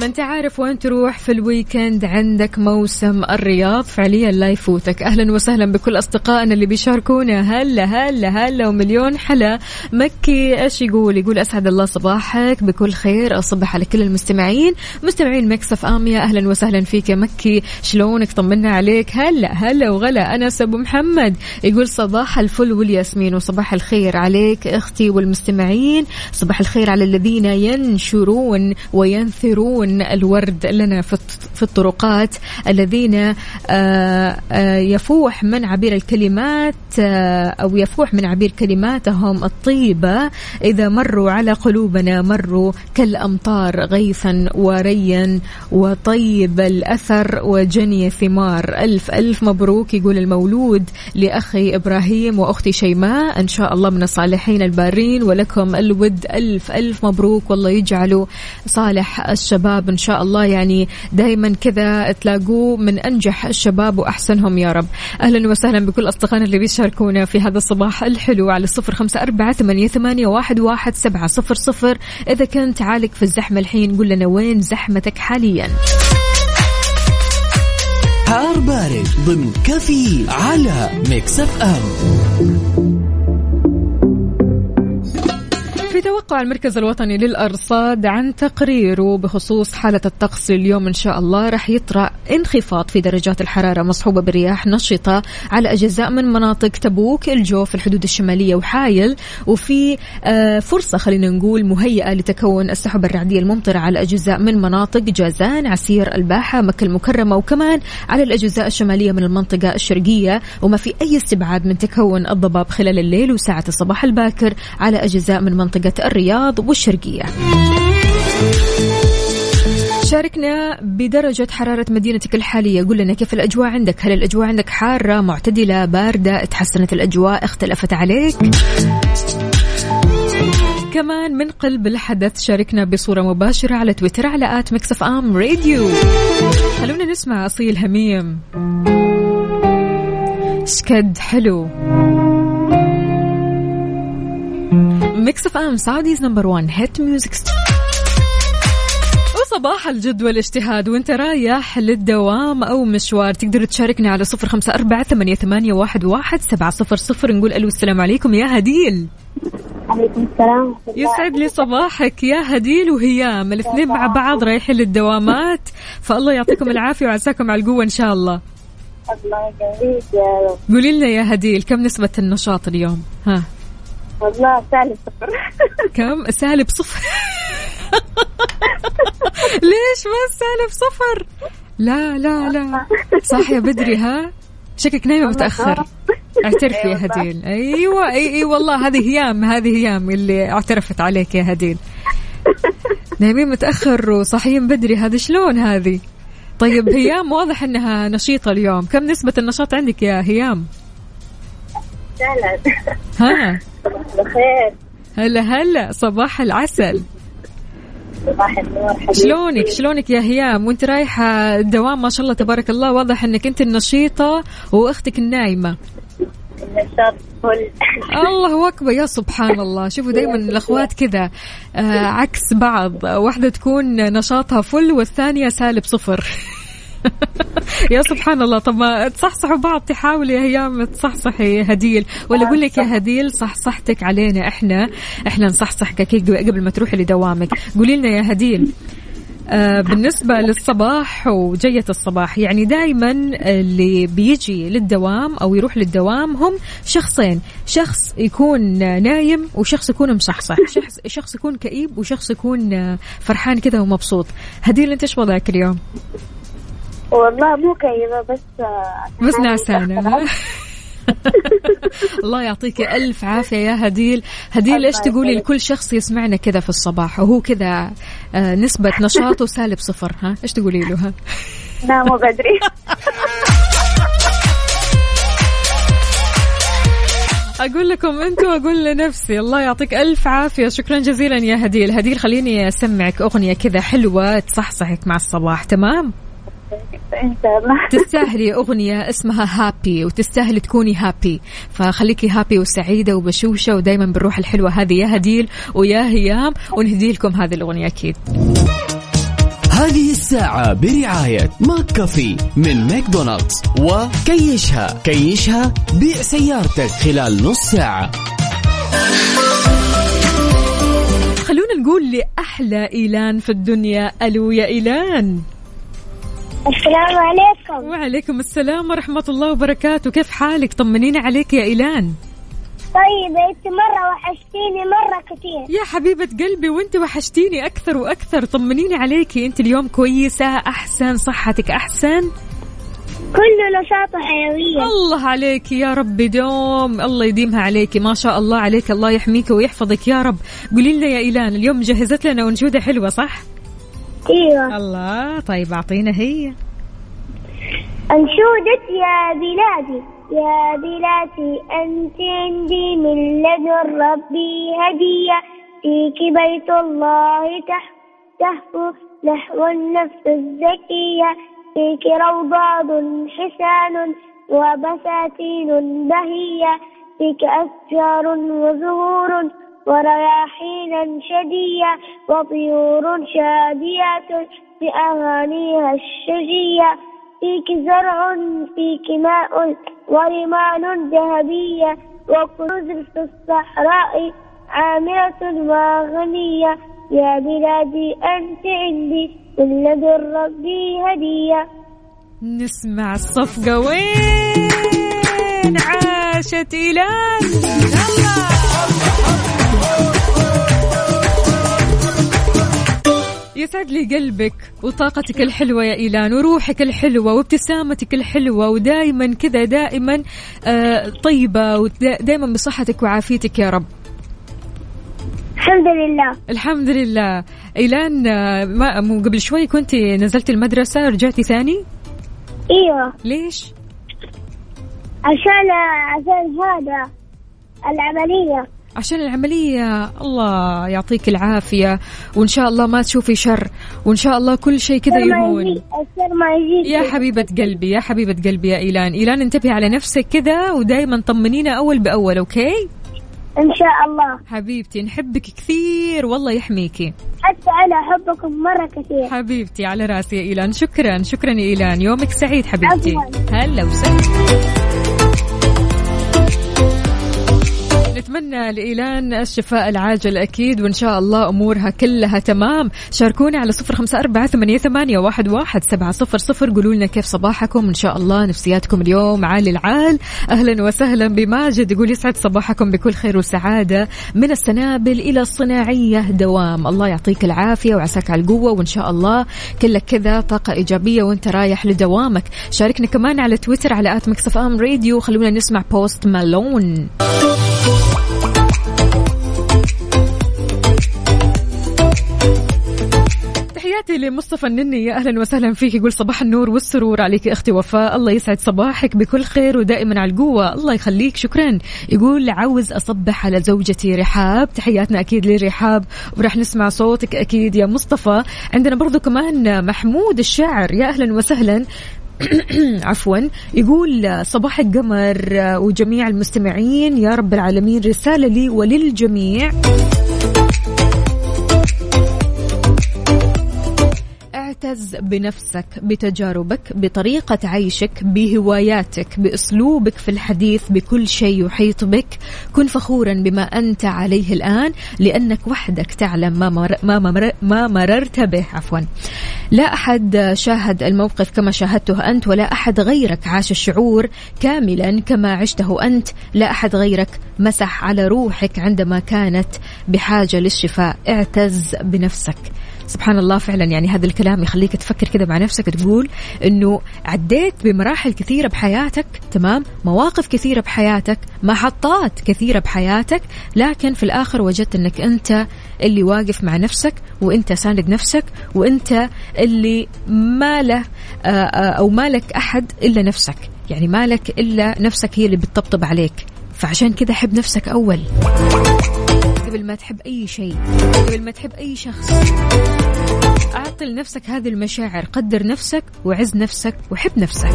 أنت عارف وين تروح في ال weekend. عندك موسم الرياض فعليا لا يفوتك. أهلا وسهلا بكل أصدقائنا اللي بيشاركونا. هلا هلا هلا ومليون حلا. مكي إيش يقول؟ يقول أسعد الله صباحك. بكل خير. أصبح على كل المستمعين. مستمعين Mix FM يا أهلا وسهلا فيك يا مكي. شلونك؟ طمنا عليك. هلا هلا وغلا. انس ابو محمد. يقول صباح الفل والياسمين وصباح الخير عليك أختي والمستمعين. صباح الخير على الذين ينشرون وينثرون. الورد لنا في الط- في الطرقات الذين آه، آه، يفوح من عبير الكلمات آه، أو يفوح من عبير كلماتهم الطيبة. إذا مروا على قلوبنا مروا كالأمطار غيثا وريا وطيب الأثر وجني ثمار. ألف ألف مبروك يقول المولود لأخي إبراهيم وأختي شيماء. إن شاء الله من الصالحين البارين ولكم الود. ألف ألف مبروك والله يجعله صالح الشباب إن شاء الله. يعني دائما كذا تلاقوه من أنجح الشباب وأحسنهم يا رب. أهلا وسهلا بكل أصدقائنا اللي بيشاركونا في هذا الصباح الحلو على الصفر خمسة أربعة ثمانية, ثمانية واحد, واحد سبعة صفر صفر. إذا كنت عالق في الزحمة الحين قول لنا وين زحمتك حاليا. حار بارد ضمن كافيين على Mix FM. في في توقع المركز الوطني للأرصاد عن تقريره بخصوص حالة الطقس اليوم إن شاء الله. راح يطرأ انخفاض في درجات الحرارة مصحوبة برياح نشطة على أجزاء من مناطق تبوك الجوف الحدود الشمالية وحايل. وفي آه، فرصة خلينا نقول مهيئة لتكون السحب الرعدية الممطرة على أجزاء من مناطق جازان عسير الباحة مكة المكرمة وكمان على الأجزاء الشمالية من المنطقة الشرقية. وما في أي استبعاد من تكون الضباب خلال الليل وساعة الصباح الباكر على أجزاء من منطقة الرياض والشرقية. شاركنا بدرجة حرارة مدينتك الحالية. قل لنا كيف الأجواء عندك؟ هل الأجواء عندك حارة معتدلة باردة؟ تحسنت الأجواء اختلفت عليك؟ كمان من قلب الحدث شاركنا بصورة مباشرة على تويتر على at Mix FM Radio. خلونا نسمع أصيل هميم. شكد حلو. Mix FM Saudi's number 1 hit music وصباح الجد والاجتهاد. وانت رايح للدوام أو مشوار تقدر تشاركنا على صفر خمسة أربعة ثمانية, ثمانية واحد, واحد سبعة صفر صفر. نقول ألو السلام عليكم يا هديل. عليكم السلام. يسعد لي صباحك يا هديل وهيام. الاثنين مع بعض رايحين للدوامات. فالله يعطيكم العافية وعساكم على القوة إن شاء الله. الله يقويك يا رب. قولي لنا يا هديل كم نسبة النشاط اليوم؟ ها. والله سالي صفر كم؟ سالب صفر ليش بس سالب صفر لا لا لا. صح يا بدري ها؟ شكلك نايمة متأخر. اعترفي يا هديل. أيوه أي أي والله هذه هيام هذه هيام اللي اعترفت عليك يا هديل. نايمين متأخر وصاحيين بدري هذا شلون هذه؟ طيب هيام واضح إنها نشيطة اليوم. كم نسبة النشاط عندك يا هيام؟ ها. الخير هلا هلا صباح العسل. صباح النور شلونك؟ شلونك يا هيام؟ وانت رايحة الدوام ما شاء الله تبارك الله. واضح إنك أنت النشيطة وأختك فل. الله أكبر يا سبحان الله. شوفوا دائما الأخوات كذا آه عكس بعض. واحدة تكون نشاطها فل والثانية سالب صفر. يا سبحان الله. طب ما تصحصحوا بعض تحاولي يا هيام تصحصحي هديل. ولا أقول لك يا هديل صحصحتك علينا إحنا. إحنا نصحصحك أكيد قبل ما تروحي لدوامك. قولي لنا يا هديل آه بالنسبة للصباح وجية الصباح يعني دائما اللي بيجي للدوام أو يروح للدوام هم شخصين. شخص يكون نايم وشخص يكون مصحصح. شخص, شخص يكون كئيب وشخص يكون آه، فرحان كذا ومبسوط. هديل أنت إيش وضعك اليوم؟ والله مو كئيبة بس آه، بس نعسانة ها؟ الله يعطيك ألف عافية يا هديل. هديل إيش تقولي. لكل شخص يسمعنا كذا في الصباح؟ وهو كذا آه، نسبة نشاطه سالب صفر ها؟ إيش تقولي له ها؟ ناموا بدري. أقول لكم أنتم أقول لنفسي الله يعطيك ألف عافية. شكرا جزيلا يا هديل. هديل خليني أسمعك أغنية كذا حلوة تصحصحك مع الصباح تمام؟ تستاهلي أغنية اسمها هابي وتستاهلي تكوني هابي فخليكي هابي وسعيدة وبشوشة ودايما بالروح الحلوة هذه. يا هديل ويا هيام ونهدي لكم هذه الأغنية أكيد. هذه الساعة برعاية McCafé من ماكدونالدز وكيشها. كيشها بيع سيارتك خلال نص ساعة. خلونا نقول لأحلى إيلان في الدنيا ألو يا إيلان. السلام عليكم. وعليكم السلام ورحمة الله وبركاته. كيف حالك؟ طمنينا عليك يا إيلان. طيب انت مرة وحشتيني مرة كثير. يا حبيبة قلبي وانت وحشتيني أكثر وأكثر. طمنيني عليكي أنت اليوم كويسة أحسن صحتك أحسن؟ كله نشاط وحيوية الله عليك يا رب دوم. الله يديمها عليك. ما شاء الله عليك. الله يحميك ويحفظك يا رب. قولي لنا يا إيلان اليوم جهزت لنا أنشودة حلوة صح؟ إيوه. الله طيب أعطينا هي. أنشودة يا بلادي يا بلادي أنت عندي من لدن ربي هدية. فيك بيت الله تهفو نحو النفس الزكية. فيك روضات حسان وبساتين بهية. فيك أشجار وزهور ورياحين شدية وطيور شاديات بأغانيها الشجية. فيك زرع فيك ماء ورمال ذهبية. وكنوز في الصحراء عامرة وغنية يا بلادي أنت عندي من لدن ربي هدية. نسمع الصفقة. وين عاشت إيلان يلا يسعد لي قلبك وطاقتك الحلوة يا إيلان وروحك الحلوة وابتسامتك الحلوة ودائما كذا دائما آه، طيبة ودائما بصحتك وعافيتك يا رب. الحمد لله. الحمد لله. إيلان آه، ما مو قبل شوي كنت نزلت المدرسة رجعتي ثاني؟ إيوه. ليش؟ عشان عشان هذا العملية. عشان العملية. الله يعطيك العافية وإن شاء الله ما تشوفي شر وإن شاء الله كل شيء كذا يهون. الشر ما يجي يا حبيبة قلبي يا حبيبة قلبي يا إيلان. إيلان انتبهي على نفسك كذا ودايما طمنينا أول بأول أوكي؟ إن شاء الله. حبيبتي نحبك كثير والله يحميكي. حتى أنا أحبكم مرة كثير. حبيبتي على رأسي يا إيلان. شكرا شكرا يا إيلان. يومك سعيد حبيبتي. هلا وسهلا. نتمنى لإيلان الشفاء العاجل أكيد وإن شاء الله أمورها كلها تمام. شاركونا على صفر خمسة أربعة ثمانية, ثمانية واحد, واحد سبعة صفر صفر. قولوا لنا كيف صباحكم. إن شاء الله نفسياتكم اليوم عالي العال. أهلا وسهلا بماجد. يقول يسعد صباحكم بكل خير وسعادة. من السنابل إلى الصناعية دوام. الله يعطيك العافية وعساك على القوة وإن شاء الله كلك كذا طاقة إيجابية وإنت رايح لدوامك. شاركنا كمان على تويتر على at Mix FM Radio. خلونا نسمع Post Malone. تحياتي لمصطفى النني. يا أهلا وسهلا فيك. يقول صباح النور والسرور عليك أختي وفاء. الله يسعد صباحك بكل خير ودائما على القوة. الله يخليك. شكرا. يقول عاوز أصبح على زوجتي رحاب. تحياتنا أكيد لرحاب وراح نسمع صوتك أكيد يا مصطفى. عندنا برضو كمان محمود الشاعر. يا أهلا وسهلا. عفوا. يقول صباح القمر وجميع المستمعين. يا رب العالمين. رسالة لي وللجميع. اعتز بنفسك بتجاربك بطريقة عيشك بهواياتك بأسلوبك في الحديث بكل شيء يحيط بك كن فخورا بما أنت عليه الآن لأنك وحدك تعلم ما, مر ما, مر ما مررت به. عفوا. لا أحد شاهد الموقف كما شاهدته أنت ولا أحد غيرك عاش الشعور كاملا كما عشته أنت. لا أحد غيرك مسح على روحك عندما كانت بحاجة للشفاء. اعتز بنفسك. سبحان الله فعلا يعني هذا الكلام يخليك تفكر كذا مع نفسك تقول إنه عديت بمراحل كثيرة بحياتك تمام؟ مواقف كثيرة بحياتك محطات كثيرة بحياتك لكن في الآخر وجدت إنك أنت اللي واقف مع نفسك وأنت ساند نفسك وأنت اللي ما له آه، آه، أو مالك أحد إلا نفسك. يعني مالك إلا نفسك هي اللي بتطبطب عليك. فعشان كذا حب نفسك أول. قبل ما تحب أي شيء قبل ما تحب أي شخص. أعطي لنفسك هذه المشاعر قدر نفسك وعز نفسك وحب نفسك.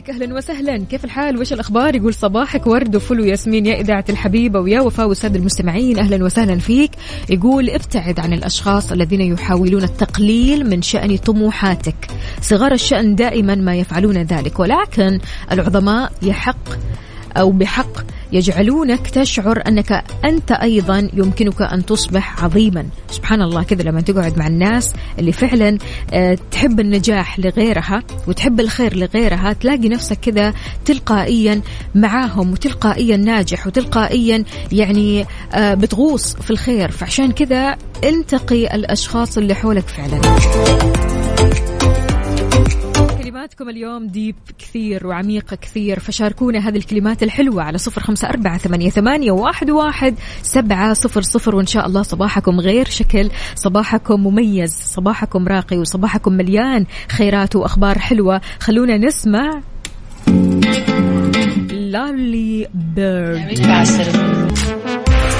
الملك أهلا وسهلا. كيف الحال؟ وش الأخبار؟ يقول صباحك ورد وفل وياسمين يا إذاعة الحبيبة ويا وفاء والسادة المستمعين. أهلا وسهلا فيك. يقول ابتعد عن الأشخاص الذين يحاولون التقليل من شأن طموحاتك. صغار الشأن دائما ما يفعلون ذلك ولكن العظماء يحق أو بحق يجعلونك تشعر أنك أنت أيضا يمكنك أن تصبح عظيما. سبحان الله كذا لما تقعد مع الناس اللي فعلا آه، تحب النجاح لغيرها وتحب الخير لغيرها تلاقي نفسك كذا تلقائيا معاهم وتلقائيا ناجح وتلقائيا يعني آه، بتغوص في الخير. فعشان كذا انتقي الأشخاص اللي حولك فعلا. كلماتكم اليوم ديب كثير وعميقة كثير فشاركونا هذه الكلمات الحلوة على صفر خمسة أربعة ثمانية, ثمانية واحد, واحد سبعة صفر صفر وإن شاء الله صباحكم غير شكل صباحكم مميز صباحكم راقي وصباحكم مليان خيرات وأخبار حلوة. خلونا نسمع ل early bird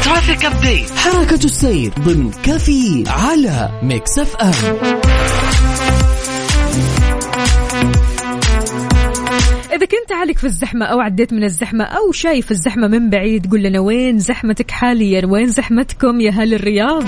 traffic update حركة السير ضمن كفي على Mix FM إذا كنت عالق في الزحمة أو عديت من الزحمة أو شايف الزحمة من بعيد قل لنا وين زحمتك حاليا؟ وين زحمتكم يا أهل الرياض؟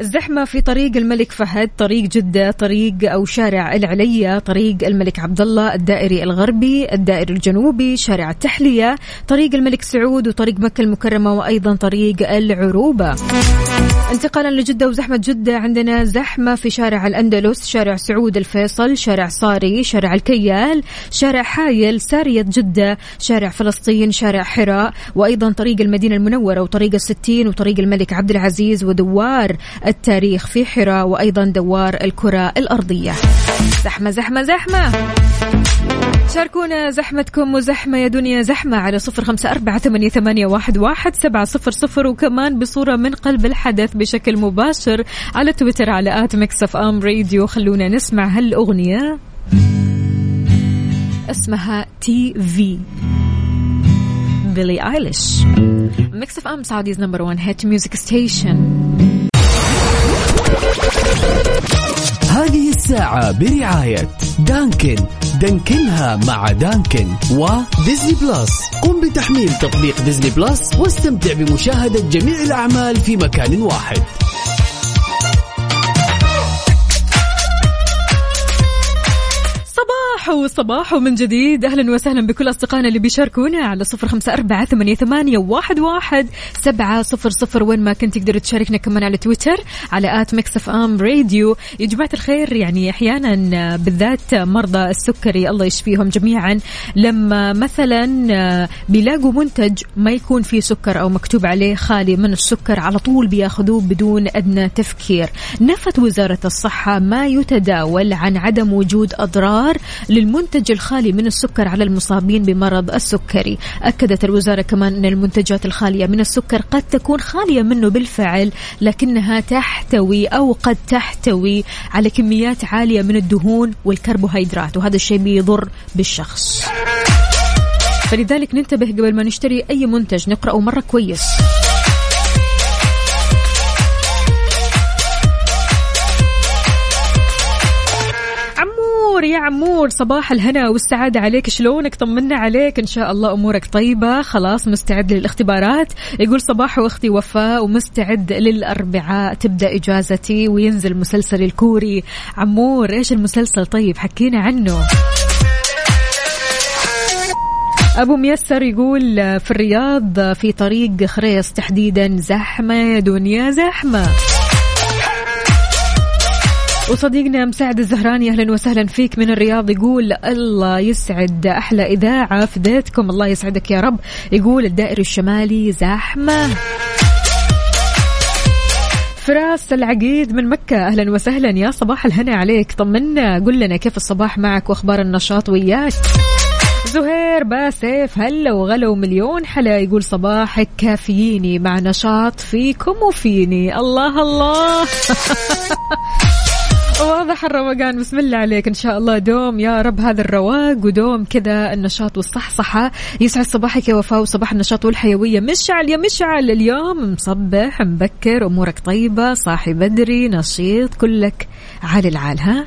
الزحمة في طريق الملك فهد طريق جدة طريق أو شارع العليا طريق الملك عبد الله الدائري الغربي الدائري الجنوبي شارع التحلية طريق الملك سعود وطريق مكة المكرمة وأيضا طريق العروبة. انتقالا لجدة وزحمة جدة عندنا زحمة في شارع الأندلس شارع سعود الفيصل شارع صاري شارع الكيال شارع حايل سارية جدة شارع فلسطين شارع حراء وأيضا طريق المدينة المنورة وطريق الستين وطريق الملك عبد العزيز ودوار التاريخ في حراء وأيضا دوار الكرة الأرضية. زحمة زحمة زحمة. شاركونا زحمتكم وزحمة يا دنيا. زحمة على صفر خمسة أربعة ثمانية, واحد سبعة صفر صفر وكمان بصورة من قلب الحدث بشكل مباشر على تويتر على at Mix FM Radio. خلونا نسمع هالأغنية. اسمها TV. Billie Eilish Mix FM Saudi's number 1 hit music station هذه الساعة برعاية دانكن. دانكنها مع دانكن وديزني بلس. قم بتحميل تطبيق ديزني بلس واستمتع بمشاهدة جميع الأعمال في مكان واحد. صباحو صباحو من جديد. أهلا وسهلا بكل أصدقائنا اللي بيشاركونا على صفر أربعة ثمانية, ثمانية واحد, واحد سبعة صفر صفر. وين ما كنت تقدر تشاركنا كمان على تويتر على at Mix FM Radio. يا جماعة الخير يعني أحيانا بالذات مرضى السكري الله يشفيهم جميعا. لما مثلا بيلاقوا منتج ما يكون فيه سكر أو مكتوب عليه خالي من السكر على طول بياخذوه بدون أدنى تفكير. نفت وزارة الصحة ما يتداول عن عدم وجود أضرار للمنتج الخالي من السكر على المصابين بمرض السكري. أكدت الوزارة كمان أن المنتجات الخالية من السكر قد تكون خالية منه بالفعل لكنها تحتوي أو قد تحتوي على كميات عالية من الدهون والكربوهيدرات وهذا الشيء بيضر بالشخص. فلذلك ننتبه قبل ما نشتري أي منتج نقرأه مرة كويس. عمور يا عمور صباح الهنا والسعادة عليك. شلونك؟ طمنا عليك. إن شاء الله أمورك طيبة. خلاص مستعد للاختبارات. يقول صباح أختي وفاء ومستعد للأربعاء. تبدأ إجازتي وينزل مسلسل الكوري. عمور إيش المسلسل؟ طيب حكينا عنه. أبو ميسر يقول في الرياض في طريق خريص تحديدا زحمة يا دنيا زحمة. وصديقنا مساعد الزهراني أهلا وسهلا فيك من الرياض يقول الله يسعد أحلى إذاعة فديتكم الله يسعدك يا رب. يقول الدائري الشمالي زحمه فراس العقيد من مكة أهلا وسهلا يا صباح الهنا عليك. طمنا قل لنا كيف الصباح معك وأخبار النشاط وياك. زهير باسف هلا وغلا ومليون حلا يقول صباحك كافييني مع نشاط فيكم وفيني. الله الله. واضح الروقان. بسم الله عليك. إن شاء الله دوم يا رب هذا الرواق ودوم كذا النشاط والصحصحة. يسعد صباحك يا وفاء وصباح النشاط والحيوية. مشعل يا مشعل. اليوم مصبح مبكر أمورك طيبة صاحي بدري نشيط كلك عال العال ها؟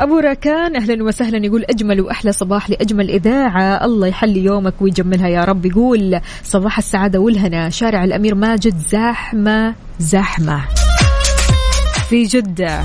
أبو راكان أهلا وسهلا يقول أجمل وأحلى صباح لأجمل إذاعة. الله يحلي يومك ويجملها يا رب. يقول صباح السعادة والهنا شارع الأمير ماجد زحمة زحمة. في جدة.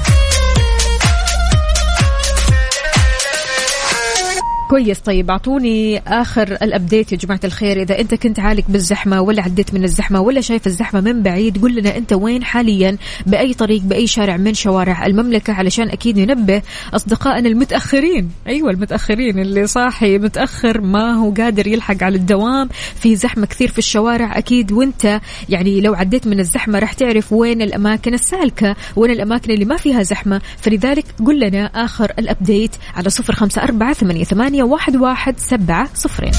كويس. طيب اعطوني آخر الابديت يا جماعة الخير. إذا أنت كنت عالق بالزحمة ولا عديت من الزحمة ولا شايف الزحمة من بعيد قول لنا أنت وين حاليا؟ بأي طريق بأي شارع من شوارع المملكة علشان أكيد ننبه أصدقائنا المتأخرين. أيوه المتأخرين اللي صاحي متأخر ما هو قادر يلحق على الدوام. في زحمة كثير في الشوارع أكيد. وأنت يعني لو عديت من الزحمة راح تعرف وين الأماكن السالكة وين الأماكن اللي ما فيها زحمة. فلذلك قل لنا آخر ال update على صفر خمسة أربعة ثمانية, ثمانية واحد واحد سبعة صفرين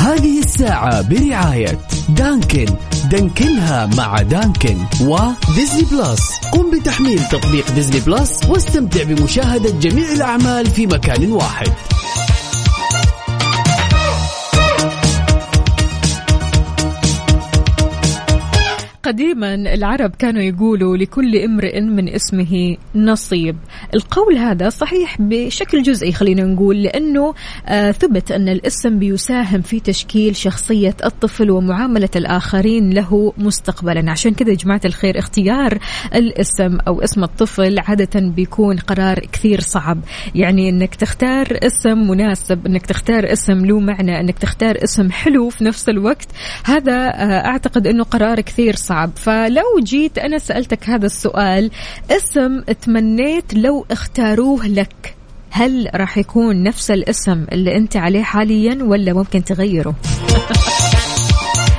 هذه الساعة برعاية دانكن. دانكنها مع دانكن وديزني بلس. قم بتحميل تطبيق ديزني بلس واستمتع بمشاهدة جميع الأعمال في مكان واحد. قديما العرب كانوا يقولوا لكل امرئ من اسمه نصيب. القول هذا صحيح بشكل جزئي خلينا نقول لأنه آه ثبت أن الاسم بيساهم في تشكيل شخصية الطفل ومعاملة الآخرين له مستقبلا. عشان كذا يا جماعة الخير اختيار الاسم أو اسم الطفل عادة بيكون قرار كثير صعب. يعني أنك تختار اسم مناسب أنك تختار اسم له معنى أنك تختار اسم حلو في نفس الوقت هذا آه أعتقد أنه قرار كثير صعب. فلو جيت أنا سألتك هذا السؤال اسم تمنيت لو اختاروه لك هل راح يكون نفس الاسم اللي أنت عليه حاليا ولا ممكن تغيره؟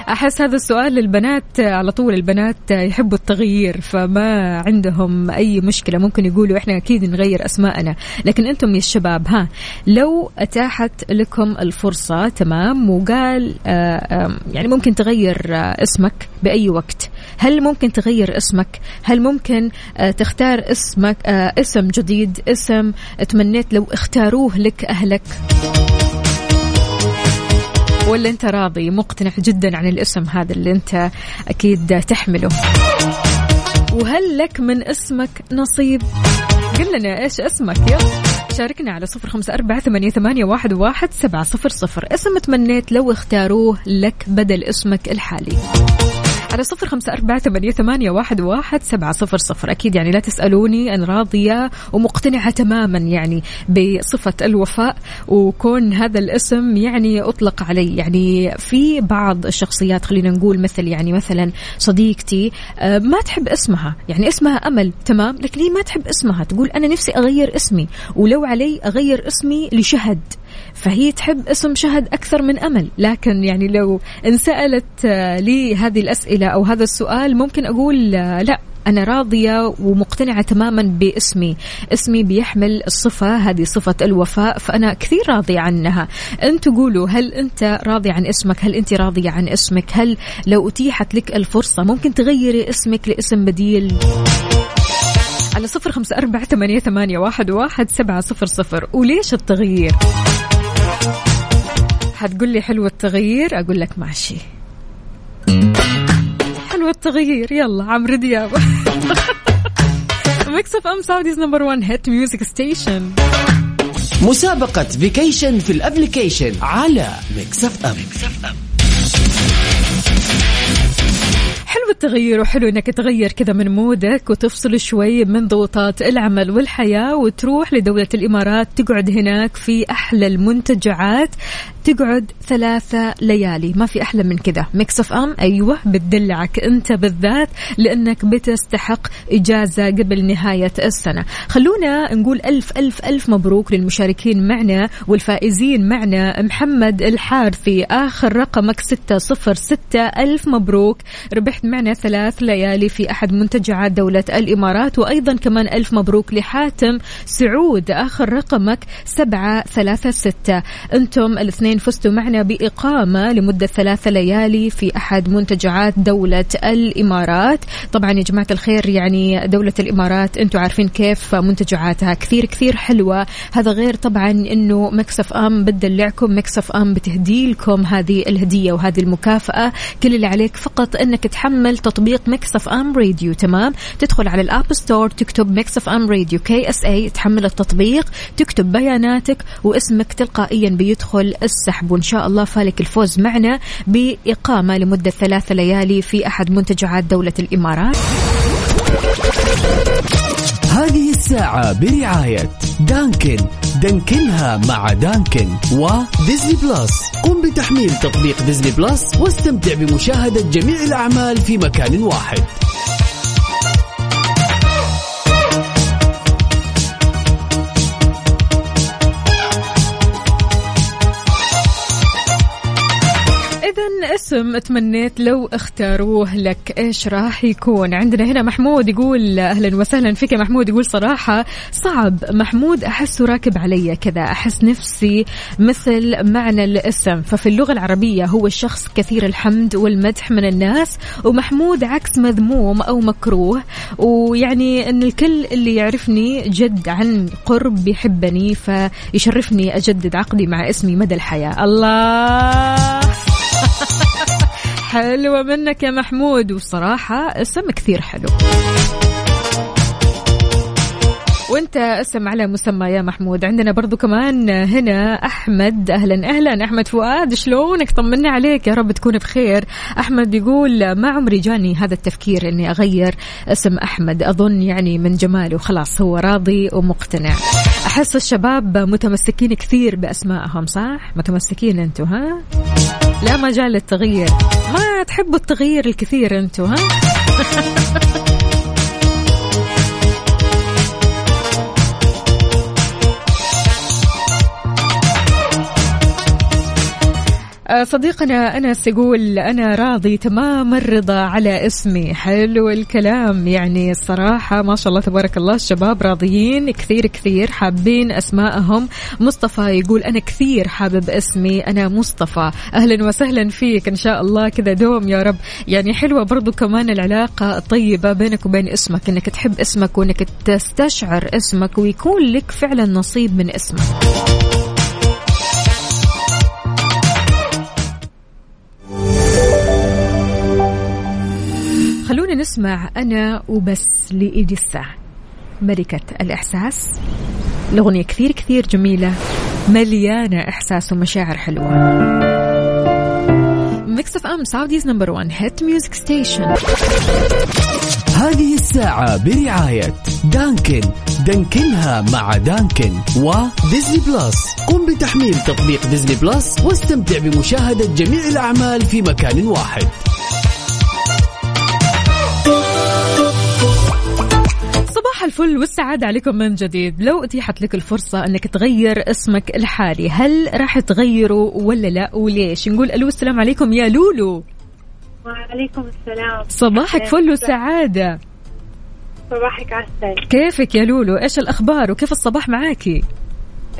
أحس هذا السؤال للبنات على طول البنات يحبوا التغيير فما عندهم أي مشكلة. ممكن يقولوا إحنا أكيد نغير أسماءنا. لكن أنتم يا الشباب ها لو أتاحت لكم الفرصة تمام وقال آه، يعني ممكن تغير آه، اسمك بأي وقت. هل ممكن تغير اسمك؟ هل ممكن آه، تختار اسمك اسم جديد اسم تمنيت لو اختاروه لك أهلك؟ ولا انت راضي مقتنع جدا عن الاسم هذا اللي انت أكيد تحمله. وهل لك من اسمك نصيب؟ قل لنا إيش اسمك؟ يلا. شاركنا على صفر خمسة أربعة ثمانية, ثمانية واحد, واحد سبعة صفر صفر. اسم تمنيت لو اختاروه لك بدل اسمك الحالي. على صفر خمسة أربعة ثمانية, واحد, سبعة صفر صفر. أكيد يعني لا تسألوني أن راضية ومقتنعة تماما يعني بصفة الوفاء وكون هذا الاسم يعني أطلق علي. يعني في بعض الشخصيات خلينا نقول مثل يعني مثلا صديقتي آه، ما تحب اسمها. يعني اسمها أمل تمام؟ لكن هي ما تحب اسمها. تقول أنا نفسي أغير اسمي ولو علي أغير اسمي لشهد. فهي تحب اسم شهد أكثر من أمل. لكن يعني لو انسألت آه، لي هذه الأسئلة أو هذا السؤال ممكن أقول آه، لا أنا راضية ومقتنعة تماما باسمي. اسمي بيحمل الصفة هذه صفة الوفاء فأنا كثير راضية عنها. أنت قولوا هل أنت راضي عن اسمك؟ هل أنت راضية عن اسمك؟ هل لو أتيحت لك الفرصة ممكن تغيري اسمك لاسم بديل؟ على صفر خمسة أربعة ثمانية واحد, واحد سبعة صفر صفر. وليش التغيير؟ حتقول لي حلو التغيير؟ أقول لك ماشي. حلو التغيير يلا عمرو دياب Mix FM Saudi's number 1 hit music station مسابقة vacation في ال application على Mix FM حلو التغيير وحلو إنك تغير كذا من mood ك وتفصل شوي من ضغوطات العمل والحياة وتروح لدولة الإمارات تقعد هناك في أحلى المنتجعات تقعد ثلاثة ليالي. ما في أحلى من كذا. Mix FM أيوه بتدلعك أنت بالذات لأنك بتستحق إجازة قبل نهاية السنة. خلونا نقول ألف ألف ألف مبروك للمشاركين معنا والفائزين معنا. محمد الحارثي آخر رقمك ستة صفر ستة. ألف مبروك. ربحت معنا ثلاث ليالي في أحد منتجعات دولة الإمارات. وأيضا كمان ألف مبروك لحاتم سعود آخر رقمك سبعة ثلاثة ستة. أنتم الاثنين فزتوا معنا بإقامة لمدة ثلاثة ليالي في أحد منتجعات دولة الإمارات. طبعا يا جماعة الخير يعني دولة الإمارات أنتم عارفين كيف منتجعاتها كثير كثير حلوة. هذا غير طبعا أنه Mix FM بتدلعكم Mix FM بتهدي لكم هذه الهدية وهذه المكافأة. كل اللي عليك فقط أنك تحمل تطبيق Mix FM Radio تمام؟ تدخل على ال App Store تكتب Mix FM Radio KSA تحمل التطبيق تكتب بياناتك واسمك تلقائيا بيدخل السحب وإن شاء الله فالك الفوز معنا بإقامة لمدة ثلاث ليالي في أحد منتجعات دولة الإمارات. هذه الساعة برعاية Dunkin. دانكنها مع Dunkin و Disney Plus. قم بتحميل تطبيق ديزني بلس واستمتع بمشاهدة جميع الأعمال في مكان واحد. اسم تمنيت لو اختاروه لك إيش راح يكون؟ عندنا هنا محمود يقول أهلا وسهلا فيك يا محمود يقول صراحة صعب. محمود احسه راكب علي كذا أحس نفسي مثل معنى الاسم. ففي اللغة العربية هو الشخص كثير الحمد والمدح من الناس ومحمود عكس مذموم أو مكروه. ويعني إن الكل اللي يعرفني جد عن قرب بيحبني فيشرفني أجدد عقدي مع اسمي مدى الحياة. الله! حلوة منك يا محمود وصراحة اسم كثير حلو. وانت اسم على مسمى يا محمود. عندنا برضو كمان هنا أحمد. أهلا أهلا. أحمد فؤاد شلونك؟ طمنا عليك. يا رب تكون بخير. أحمد يقول ما عمري جاني هذا التفكير إني أغير اسم أحمد. أظن يعني من جماله. خلاص هو راضي ومقتنع. أحس الشباب متمسكين كثير بأسمائهم صح؟ متمسكين أنتم ها؟ لا مجال للتغيير. ما تحبوا التغيير الكثير أنتم ها؟ صديقنا أنس يقول أنا راضي تمام الرضا على اسمي. حلو الكلام. يعني الصراحة ما شاء الله تبارك الله الشباب راضيين كثير كثير حابين أسماءهم. مصطفى يقول أنا كثير حابب اسمي أنا مصطفى. أهلا وسهلا فيك إن شاء الله كذا دوم يا رب. يعني حلوة برضو كمان العلاقة الطيبة بينك وبين اسمك إنك تحب اسمك وإنك تستشعر اسمك ويكون لك فعلا نصيب من اسمك. نسمع أنا وبس لإليسا ملكة الإحساس. الأغنية كثير كثير جميلة. مليانة إحساس ومشاعر حلوة. Mix FM Saudi's number 1 hit music station هذه الساعة برعاية Dunkin. دانكنها مع Dunkin و Disney Plus. قم بتحميل تطبيق Disney Plus واستمتع بمشاهدة جميع الأعمال في مكان واحد. صباح الفل والسعادة عليكم من جديد. لو أتيحت لك الفرصة أنك تغير اسمك الحالي هل راح تغيره ولا لا؟ وليش؟ نقول ألو السلام عليكم يا لولو. وعليكم السلام. صباحك فل وسعادة صباحك عسل. كيفك يا لولو؟ إيش الأخبار؟ وكيف الصباح معاكي؟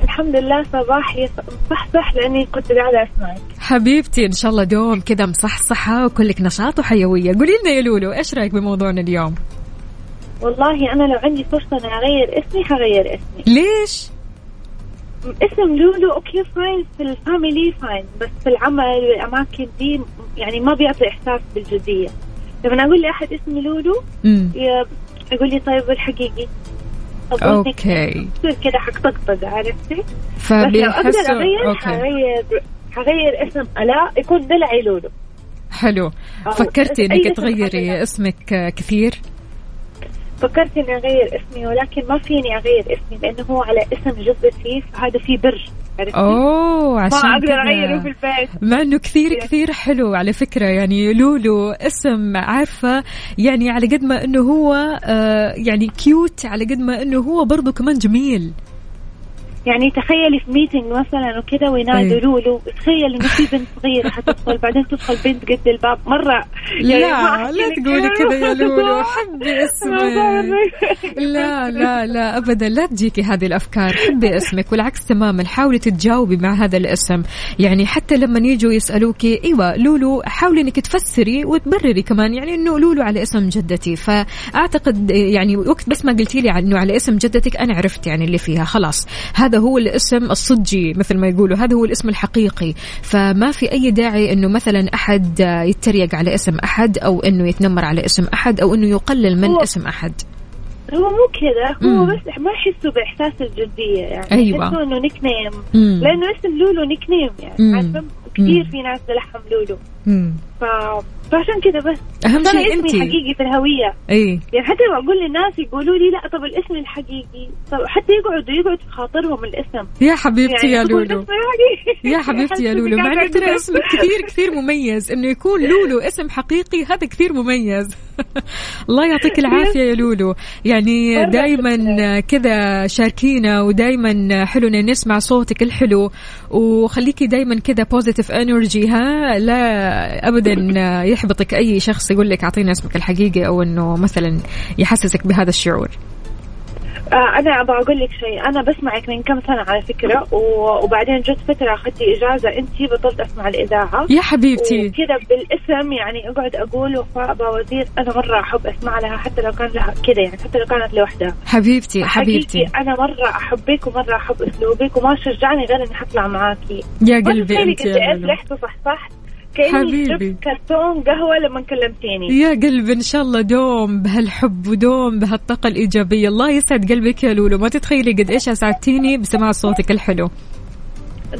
الحمد لله صباحي صح صح لأني كنت قاعدة أسمعك. حبيبتي إن شاء الله دوم كذا مصحصحة وكلك نشاط وحيوية. قولي لنا يا لولو إيش رأيك بموضوعنا اليوم؟ والله أنا لو عندي فرصة اني أغير اسمي حغير اسمي. ليش؟ اسم لولو okay fine في ال family fine بس في العمل والاماكن دي يعني ما بيعطي إحساس بالجديه لما أقول لأحد اسمي لولو يقول لي طيب والحقيقي. تصير كذا حطقطق عرفتي؟ بس لو فبيحسوا أقدر أغير okay. حغير حغير اسم الاء يكون دلعي لولو. حلو. فكرتي إنك تغيري. اسمك كثير؟ فكرت إني أغير اسمي ولكن ما فيني أغير اسمي لأنه هو على اسم جدتي فهذا فيه بر عرفتي؟ أوه ما عشان أقدر أغيره في البيت مع انه كثير كثير حلو على فكرة يعني لولو اسم عارفة؟ يعني على قد ما إنه هو آه يعني cute على قد ما إنه هو برضه كمان جميل. يعني تخيلي في meeting مثلا وكذا وينادوا إيه. لولو تخيل إنه في بنت صغيرة حتدخل بعدين تدخل بنت قد الباب. مرة يعني لا لا تقولي. كذا يا لولو. حبي اسمك. لا لا لا ابدا. لا تجيكي هذه الأفكار. حبي اسمك والعكس تماما. حاولي تتجاوبي مع هذا الاسم. يعني حتى لما يجوا يسالوكي إيوه لولو حاولي إنك تفسري وتبرري كمان. يعني إنه لولو على اسم جدتي. فأعتقد يعني وقت بس ما قلتي لي انه على اسم جدتك أنا عرفت يعني اللي فيها. خلاص. هذا هو الاسم الصجي مثل ما يقولوا هذا هو الاسم الحقيقي فما في أي داعي إنه مثلا أحد يتريق على اسم أحد أو إنه يتنمر على اسم أحد أو إنه يقلل من هو- اسم أحد هو مو كذا هو مم. بس ما يحسوا بإحساس الجدية يعني أيوة. يحسوا إنه nickname مم. لأنه اسم لولو nickname يعني. عارفه كثير. في ناس تلحم لولو مم. ف... فعشان كذا بس. أهم شيء اسمي انت حقيقي في الهوية. إي. يعني حتى لو أقول للناس يقولوا لي لا طب الاسم الحقيقي؟ طب حتى يقعدوا يقعد في خاطرهم الاسم. يا حبيبتي يا تقول لولو. اسمي. يا حبيبتي يا لولو. مع إنه ترى اسمك كثير كثير مميز. إنه يكون لولو اسم حقيقي هذا كثير مميز. الله يعطيك العافية يا لولو. يعني دائما كذا شاركينا ودائما حلو نسمع صوتك الحلو. وخليكي دائما كذا positive energy ها؟ لا ابدا يحبطك أي شخص يقول لك أعطينا اسمك الحقيقي أو إنه مثلا يحسسك بهذا الشعور. أنا أبغى أقول لك شيء. أنا بسمعك من كم سنة على فكرة و- وبعدين جت فترة أخذتي إجازة. انت بطلت أسمع الإذاعة. يا حبيبتي. وكذا بالاسم يعني أقعد أقول وفاء بوزير أنا مرة أحب أسمع لها حتى لو كان لها كذا يعني حتى لو كانت لوحدها. حبيبتي حبيبتي. أنا مرة أحبك ومرة أحب أسلوبك وما شجعني غير إني حطلع معاكي. يا قلبي انت يا لولو فرحت وصحصحت كأني حبيبي. شفت كرتون قهوة لما كلمتيني. يا قلبي إن شاء الله دوم بهالحب ودوم بهالطاقة الإيجابية. الله يسعد قلبك يا لولو. ما تتخيلي قد إيش أسعدتيني بسماع صوتك الحلو.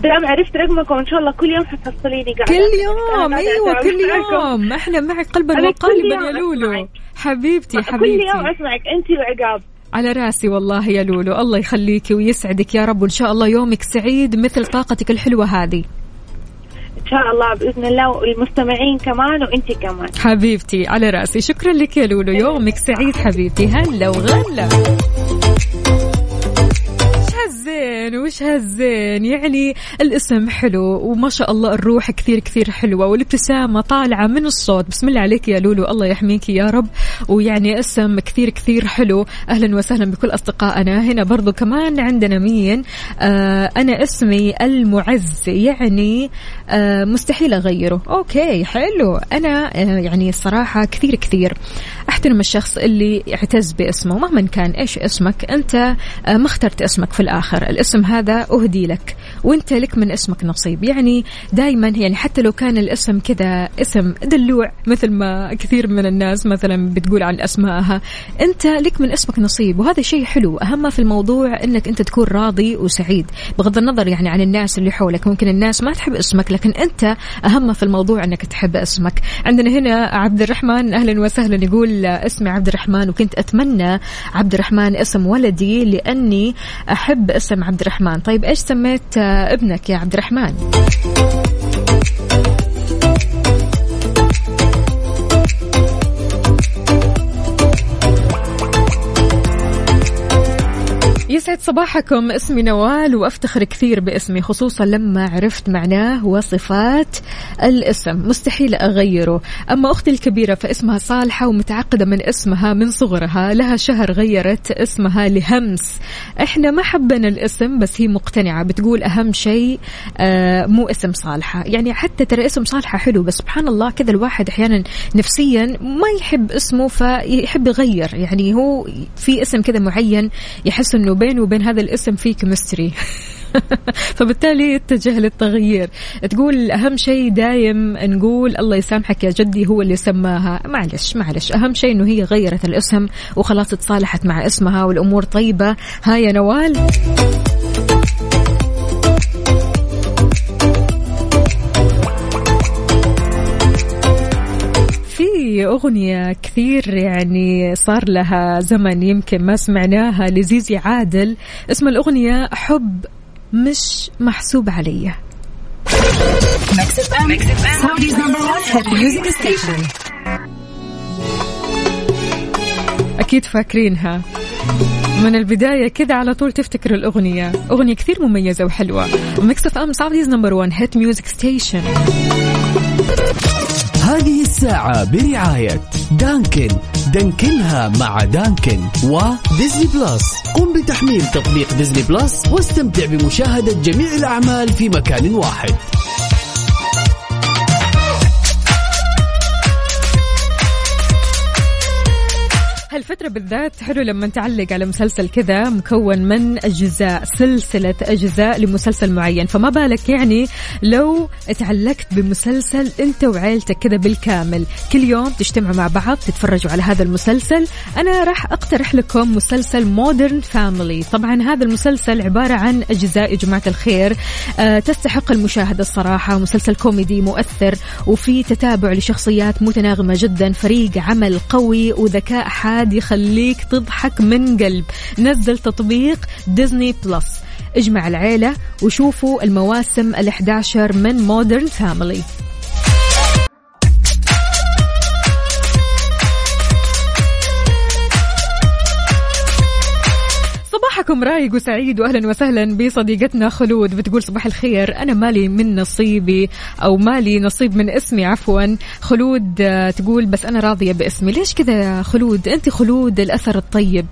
دام عرفت رقمك وان شاء الله كل يوم حتحصليني قاعدة. كل يوم. أيوه كل. يوم. إحنا معك قلبا وقالبا يا لولو. أسمعك. حبيبتي كل حبيبتي. يوم أسمعك. انت وعقاب على راسي والله يا لولو. الله يخليكي ويسعدك يا رب. وان شاء الله يومك سعيد مثل طاقتك الحلوة هذه. ان شاء الله بإذن الله والمستمعين كمان وانت كمان. حبيبتي على رأسي. شكرا لك يا لولو. يومك سعيد حبيبتي. هلا وغلا. هالزين وش هالزين؟ يعني الاسم حلو وما شاء الله الروح كثير كثير حلوة والابتسامة طالعة من الصوت. بسم الله عليك يا لولو الله يحميك يا رب. ويعني اسم كثير كثير حلو. أهلا وسهلا بكل أصدقائنا. هنا برضو كمان عندنا مين؟ آه أنا اسمي المعز يعني آه مستحيل أغيره. أوكي حلو. أنا آه يعني الصراحة كثير كثير أحترم الشخص اللي يعتز باسمه مهما كان إيش اسمك؟ أنت آه ما اخترت اسمك في الآخر. الاسم هذا أهدي لك. وانت لك من اسمك نصيب. يعني دائما يعني حتى لو كان الاسم كذا اسم دلوع مثل ما كثير من الناس مثلا بتقول عن اسمائها انت لك من اسمك نصيب. وهذا شيء حلو. أهم في الموضوع إنك انت تكون راضي وسعيد. بغض النظر يعني عن الناس اللي حولك. ممكن الناس ما تحب اسمك لكن انت أهم في الموضوع إنك تحب اسمك. عندنا هنا عبد الرحمن أهلا وسهلا يقول اسمي عبد الرحمن وكنت أتمنى عبد الرحمن اسم ولدي لأني أحب اسم عبد الرحمن. طيب إيش سميت ابنك يا عبد الرحمن. يسعد صباحكم. اسمي نوال وأفتخر كثير باسمي خصوصا لما عرفت معناه وصفات الاسم. مستحيل أغيره. أما أختي الكبيرة فاسمها صالحة ومتعقدة من اسمها من صغرها. لها شهر غيرت اسمها لهمس. إحنا ما حبنا الاسم بس هي مقتنعة. بتقول أهم شيء آه مو اسم صالحة. يعني حتى ترى اسم صالحة حلو بس سبحان الله كذا الواحد أحيانا نفسيا ما يحب اسمه فيحب يغير. يعني هو في اسم كذا معين يحس إنه بينه وبين هذا الاسم في كيمستري فبالتالي يتجه للتغيير. تقول أهم شيء دايم نقول الله يسامحك يا جدي هو اللي سماها. معلش معلش. أهم شيء أنه هي غيرت الاسم وخلاص تصالحت مع اسمها والأمور طيبة. ها يا نوال. أغنية كثير يعني صار لها زمن يمكن ما سمعناها لزيزي عادل. اسم الأغنية حب مش محسوب علي. أكيد فاكرينها. من البداية كذا على طول تفتكر الأغنية. أغنية كثير مميزة وحلوة. و Mix FM Saudi's number 1 hit music station هذه الساعة برعاية Dunkin. دانكنها مع Dunkin و Disney Plus. قم بتحميل تطبيق Disney Plus واستمتع بمشاهدة جميع الأعمال في مكان واحد. هالفترة بالذات حلو لما تعلق على مسلسل كذا مكون من أجزاء سلسلة أجزاء لمسلسل معين. فما بالك يعني لو تعلقت بمسلسل أنت وعيلتك كذا بالكامل. كل يوم تجتمعوا مع بعض تتفرجوا على هذا المسلسل. أنا راح أقترح لكم مسلسل Modern Family طبعا هذا المسلسل عبارة عن أجزاء يا جماعة الخير. آه تستحق المشاهدة الصراحة. مسلسل كوميدي مؤثر وفي تتابع لشخصيات متناغمة جدا. فريق عمل قوي وذكاء حاد يخليك تضحك من قلب. نزل تطبيق Disney Plus. اجمع العيلة وشوفوا المواسم ال11 من Modern Family صباحكم رايق وسعيد واهلا وسهلا بصديقتنا خلود. بتقول صباح الخير. أنا مالي من نصيبي أو مالي نصيب من اسمي عفوا. خلود آه، تقول بس أنا راضية باسمي. ليش كذا يا خلود؟ أنت خلود الأثر الطيب.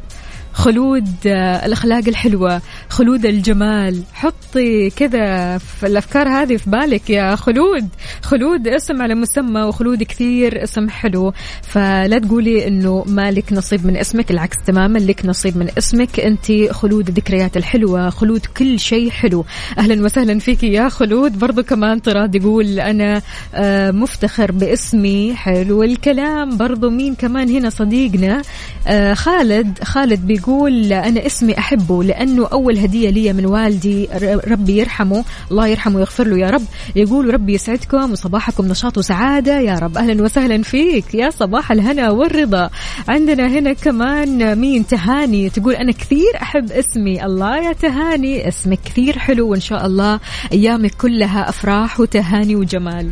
خلود آه، الأخلاق الحلوة خلود الجمال. حطي كذا الأفكار هذه في بالك يا خلود. خلود اسم على مسمى وخلود كثير اسم حلو. فلا تقولي أنه مالك نصيب من اسمك العكس تماما لك نصيب من اسمك. أنت خلود الذكريات الحلوة خلود كل شيء حلو. أهلا وسهلا فيك يا خلود. برضو كمان طراد يقول أنا آه، مفتخر باسمي. حلو الكلام. برضو مين كمان هنا صديقنا؟ آه، خالد. خالد بيقول أنا اسمي أحبه لأنه أول هدية لي من والدي ربي يرحمه الله يرحمه ويغفر له يا رب. يقول ربي يسعدكم وصباحكم نشاط وسعادة. يا رب أهلا وسهلا فيك. يا صباح الهنا والرضا. عندنا هنا كمان مين؟ تهاني. تقول أنا كثير أحب اسمي. الله يا تهاني. اسمك كثير حلو وإن شاء الله أيامك كلها أفراح وتهاني وجمال.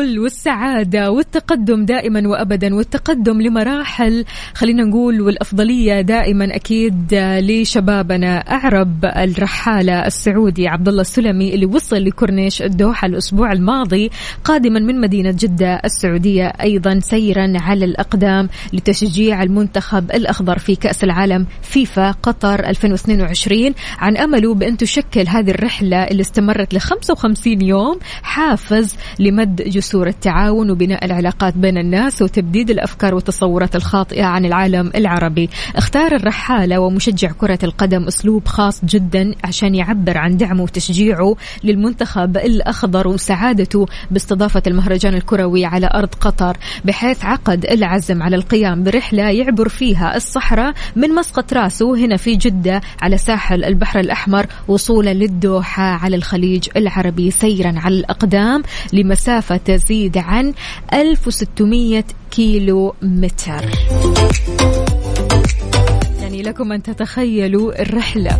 الفل والسعادة والتقدم دائما وأبدا والتقدم لمراحل خلينا نقول والأفضلية دائما أكيد لشبابنا أعرب الرحالة السعودي عبد الله السلمي اللي وصل لكورنيش الدوحة الأسبوع الماضي قادما من مدينة جدة السعودية أيضا سيرا على الأقدام لتشجيع المنتخب الأخضر في كأس العالم فيفا قطر 2022 عن أمله بأن تشكل هذه الرحلة اللي استمرت ل 55 يوم حافز لمد جسور التعاون وبناء العلاقات بين الناس وتبديد الأفكار والتصورات الخاطئة عن العالم العربي. اختار الرحالة ومشجع كرة القدم أسلوب خاص جدا عشان يعبر عن دعمه وتشجيعه للمنتخب الأخضر وسعادته باستضافة المهرجان الكروي على أرض قطر بحيث عقد العزم على القيام برحلة يعبر فيها الصحراء من مسقط راسه هنا في جدة على ساحل البحر الأحمر وصولا للدوحة على الخليج العربي سيرا على الأقدام لمسافة تزيد عن 1600 كيلو متر يعني لكم أن تتخيلوا الرحلة.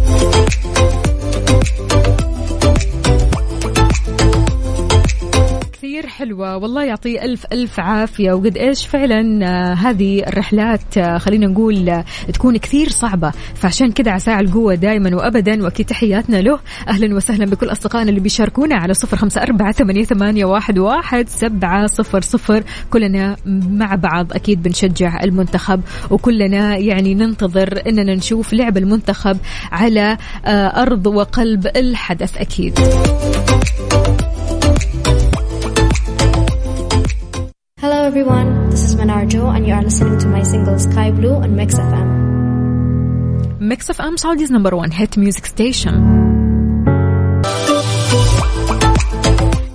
كثير حلوة. والله يعطيه ألف ألف عافية. وقد إيش فعلا آه، هذه الرحلات آه، خلينا نقول آه، تكون كثير صعبة. فعشان كذا عساء القوة دائما وأبدا وأكيد تحياتنا له. أهلا وسهلا بكل أصدقائنا اللي بيشاركونا على صفر خمسة أربعة ثمانية, واحد, واحد سبعة صفر صفر. كلنا مع بعض أكيد بنشجع المنتخب. وكلنا يعني ننتظر أننا نشوف لعب المنتخب على أرض وقلب الحدث أكيد. Everyone, this is Manarjo and you are listening to my single Sky Blue on Mix FM. FM Saudi's number 1 hit music station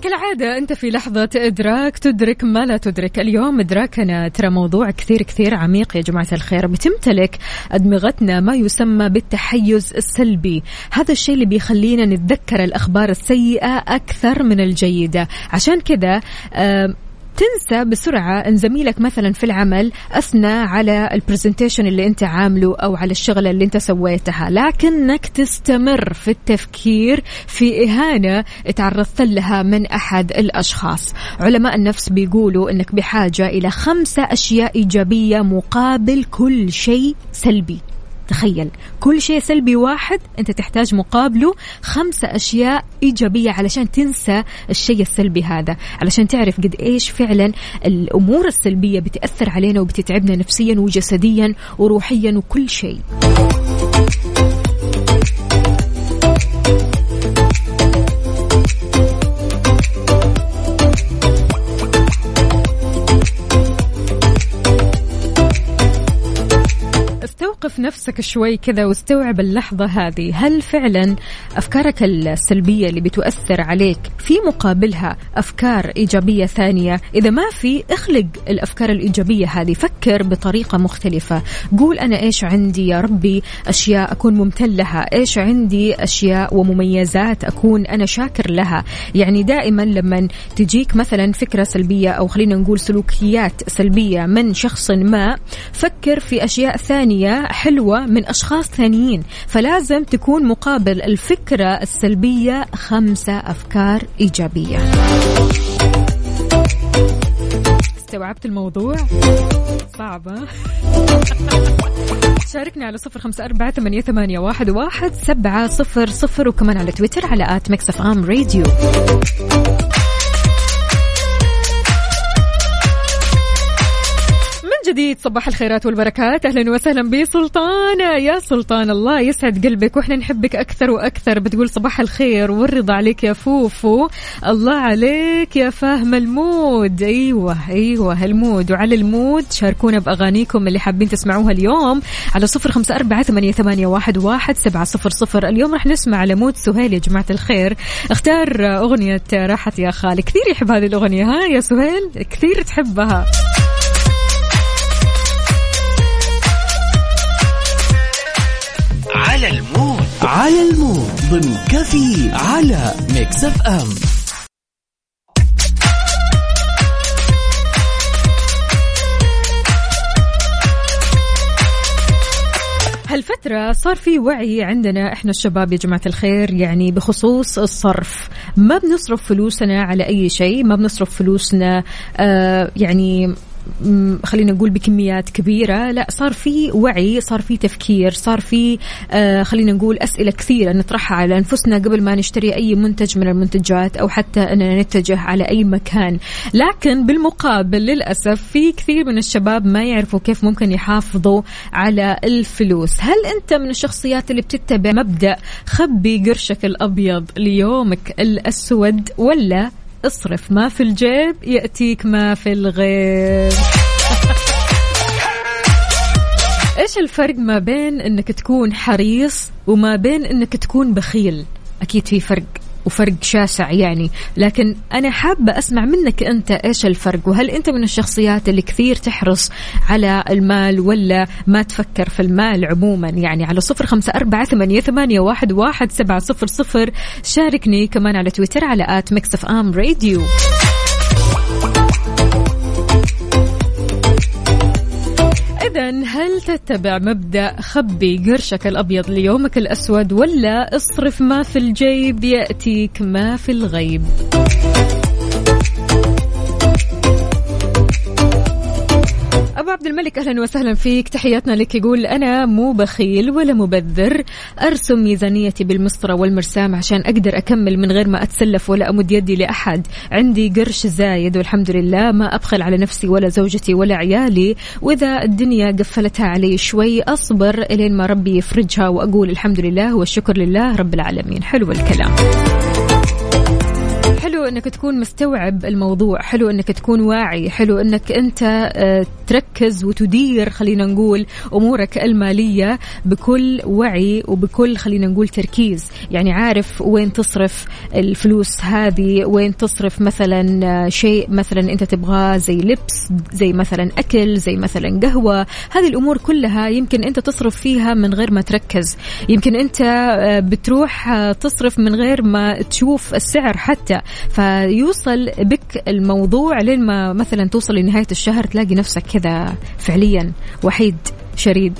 كالعادة أنت في لحظة إدراك تدرك ما لا تدرك اليوم. إدراكنا ترى موضوع كثير كثير عميق. يا جماعة الخير بتمتلك أدمغتنا ما يسمى بالتحيز السلبي. هذا الشيء اللي بيخلينا نتذكر الأخبار السيئة أكثر من الجيدة. عشان كذا آه تنسى بسرعة أن زميلك مثلا في العمل أثنى على البرزنتيشن اللي أنت عامله أو على الشغلة اللي أنت سويتها. لكنك تستمر في التفكير في إهانة تعرضت لها من أحد الأشخاص. علماء النفس بيقولوا أنك بحاجة إلى خمسة أشياء إيجابية مقابل كل شيء سلبي. تخيل كل شيء سلبي واحد أنت تحتاج مقابله خمسة أشياء إيجابية علشان تنسى الشيء السلبي هذا علشان تعرف قد إيش فعلا الأمور السلبية بتأثر علينا وبتتعبنا نفسيا وجسديا وروحيا وكل شيء. استوقف نفسك شوي كذا واستوعب اللحظة هذه. هل فعلا أفكارك السلبية اللي بتؤثر عليك في مقابلها أفكار إيجابية ثانية؟ إذا ما في اخلق الأفكار الإيجابية هذه. فكر بطريقة مختلفة. قول أنا إيش عندي يا ربي؟ أشياء أكون ممتن لها. إيش عندي؟ أشياء ومميزات أكون أنا شاكر لها. يعني دائما لما تجيك مثلا فكرة سلبية أو خلينا نقول سلوكيات سلبية من شخص ما فكر في أشياء ثانية حلوة من أشخاص ثانيين فلازم تكون مقابل الفكرة السلبية خمسة أفكار إيجابية. استوعبت الموضوع؟ صعبة شاركنا على صفر خمسة أربعة ثمانية, ثمانية واحد, واحد سبعة صفر صفر وكمان على تويتر على at Mix FM Radio. جديد صباح الخيرات والبركات. أهلا وسهلا بسلطانه يا سلطان الله يسعد قلبك. وإحنا نحبك أكثر وأكثر. بتقول صباح الخير والرضا عليك يا فوفو. الله عليك يا فاهم ال mood. أيوه أيوه ال mood وعلى ال mood شاركونا بأغانيكم اللي حابين تسمعوها اليوم على صفر خمسة أربعة ثمانية, ثمانية واحد, واحد سبعة صفر صفر. اليوم راح نسمع على mood سهيل يا جماعة الخير. اختار أغنية راحت يا خالي كثير يحب هذه الأغنية ها يا سهيل؟ كثير تحبها. على ال mood. على ال mood ضمن كفي على Mix FM. هالفترة صار في وعي عندنا إحنا الشباب يا جماعة الخير يعني بخصوص الصرف. ما بنصرف فلوسنا على أي شيء ما بنصرف فلوسنا آه يعني خلينا نقول بكميات كبيرة. لا صار في وعي صار في تفكير صار في آه خلينا نقول أسئلة كثيرة نطرحها على أنفسنا قبل ما نشتري أي منتج من المنتجات أو حتى أننا نتجه على أي مكان. لكن بالمقابل للأسف في كثير من الشباب ما يعرفوا كيف ممكن يحافظوا على الفلوس. هل أنت من الشخصيات اللي بتتبع مبدأ خبي قرشك الأبيض ليومك الأسود ولا اصرف ما في الجيب يأتيك ما في الغيب. إيش الفرق ما بين إنك تكون حريص وما بين إنك تكون بخيل؟ أكيد في فرق. وفرق شاسع يعني. لكن أنا حابة أسمع منك أنت إيش الفرق وهل أنت من الشخصيات اللي كثير تحرص على المال ولا ما تفكر في المال عموما؟ يعني على صفر خمسة أربعة ثمانية, ثمانية واحد, واحد سبعة صفر صفر. شاركني كمان على تويتر على at Mix FM Radio. إذا هل تتبع مبدأ خبي قرشك الأبيض ليومك الأسود ولا اصرف ما في الجيب يأتيك ما في الغيب؟ أبو عبد الملك أهلا وسهلا فيك. تحياتنا لك. يقول أنا مو بخيل ولا مبذر. أرسم ميزانيتي بالمسطرة والمرسام عشان أقدر أكمل من غير ما أتسلف ولا أمد يدي لأحد. عندي قرش زايد والحمد لله. ما أبخل على نفسي ولا زوجتي ولا عيالي. وإذا الدنيا قفلتها علي شوي أصبر إلين ما ربي يفرجها وأقول الحمد لله والشكر لله رب العالمين. حلو الكلام. حلو إنك تكون مستوعب الموضوع حلو إنك تكون واعي حلو إنك أنت آه، تركز وتدير خلينا نقول أمورك المالية بكل وعي وبكل خلينا نقول تركيز. يعني عارف وين تصرف الفلوس هذه وين تصرف مثلا آه، شيء مثلا أنت تبغاه زي لبس زي مثلا أكل زي مثلا قهوة. هذه الأمور كلها يمكن أنت تصرف فيها من غير ما تركز. يمكن أنت آه، بتروح تصرف من غير ما تشوف السعر حتى. فيوصل بك الموضوع لين ما مثلا توصل لنهاية الشهر تلاقي نفسك كذا فعليا وحيد شريد.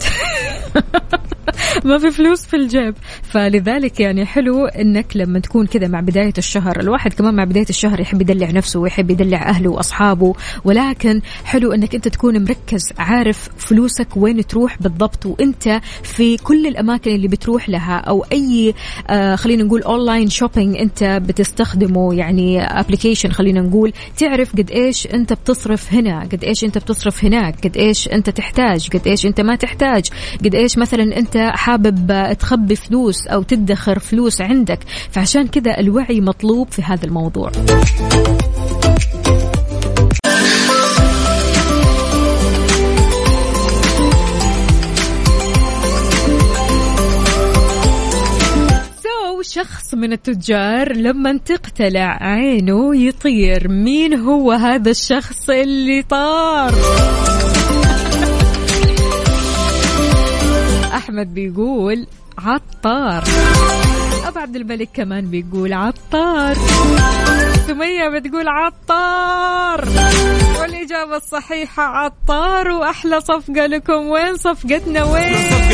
ما في فلوس في الجيب. فلذلك يعني حلو إنك لما تكون كذا مع بداية الشهر الواحد كمان مع بداية الشهر يحب يدلع نفسه ويحب يدلع أهله وأصحابه ولكن حلو إنك أنت تكون مركز عارف فلوسك وين تروح بالضبط وأنت في كل الأماكن اللي بتروح لها أو أي آه خلينا نقول online shopping أنت بتستخدمه يعني application خلينا نقول تعرف قد إيش أنت بتصرف هنا قد إيش أنت بتصرف هناك قد إيش أنت تحتاج قد إيش أنت ما تحتاج قد إيش مثلا أنت أنت حابب تخبي فلوس أو تدخر فلوس عندك فعشان كذا الوعي مطلوب في هذا الموضوع. شخص من التجار لما تقتلع عينه يطير. مين هو هذا الشخص اللي طار؟ أحمد بيقول عطار. أبو عبد الملك كمان بيقول عطار. سمية بتقول عطار. والإجابة الصحيحة عطار وأحلى صفقة لكم. وين صفقتنا؟ وين؟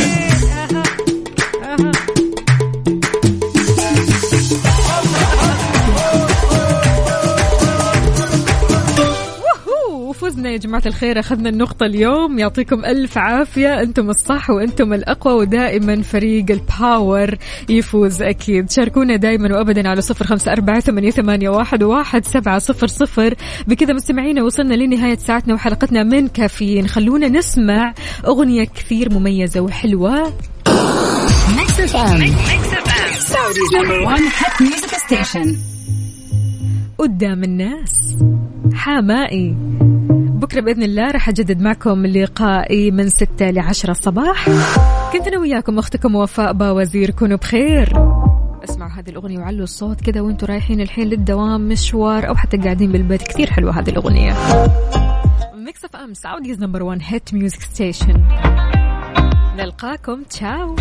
وفزنا يا جماعة الخير أخذنا النقطة اليوم. يعطيكم ألف عافية. أنتم الصح وأنتم الأقوى ودائما فريق الباور يفوز أكيد. شاركونا دائما وأبدا على صفر خمسة أربعة ثمانية, ثمانية واحد, واحد سبعة صفر صفر. بكذا مستمعينا وصلنا لنهاية ساعتنا وحلقتنا من كافيين. خلونا نسمع أغنية كثير مميزة وحلوة. قدام الناس حمائي. بكرة بإذن الله راح أجدد معكم لقائي من ستة لعشرة الصباح. كنت أنا وياكم أختكم وفاء باوزير كونوا بخير. اسمعوا هذه الأغنية وعلوا الصوت كذا وأنتوا رايحين الحين للدوام مشوار أو حتى قاعدين بالبيت. كثير حلوة هذه الأغنية. Mix FM Saudi's number 1 hit music station نلقاكم. تشاو.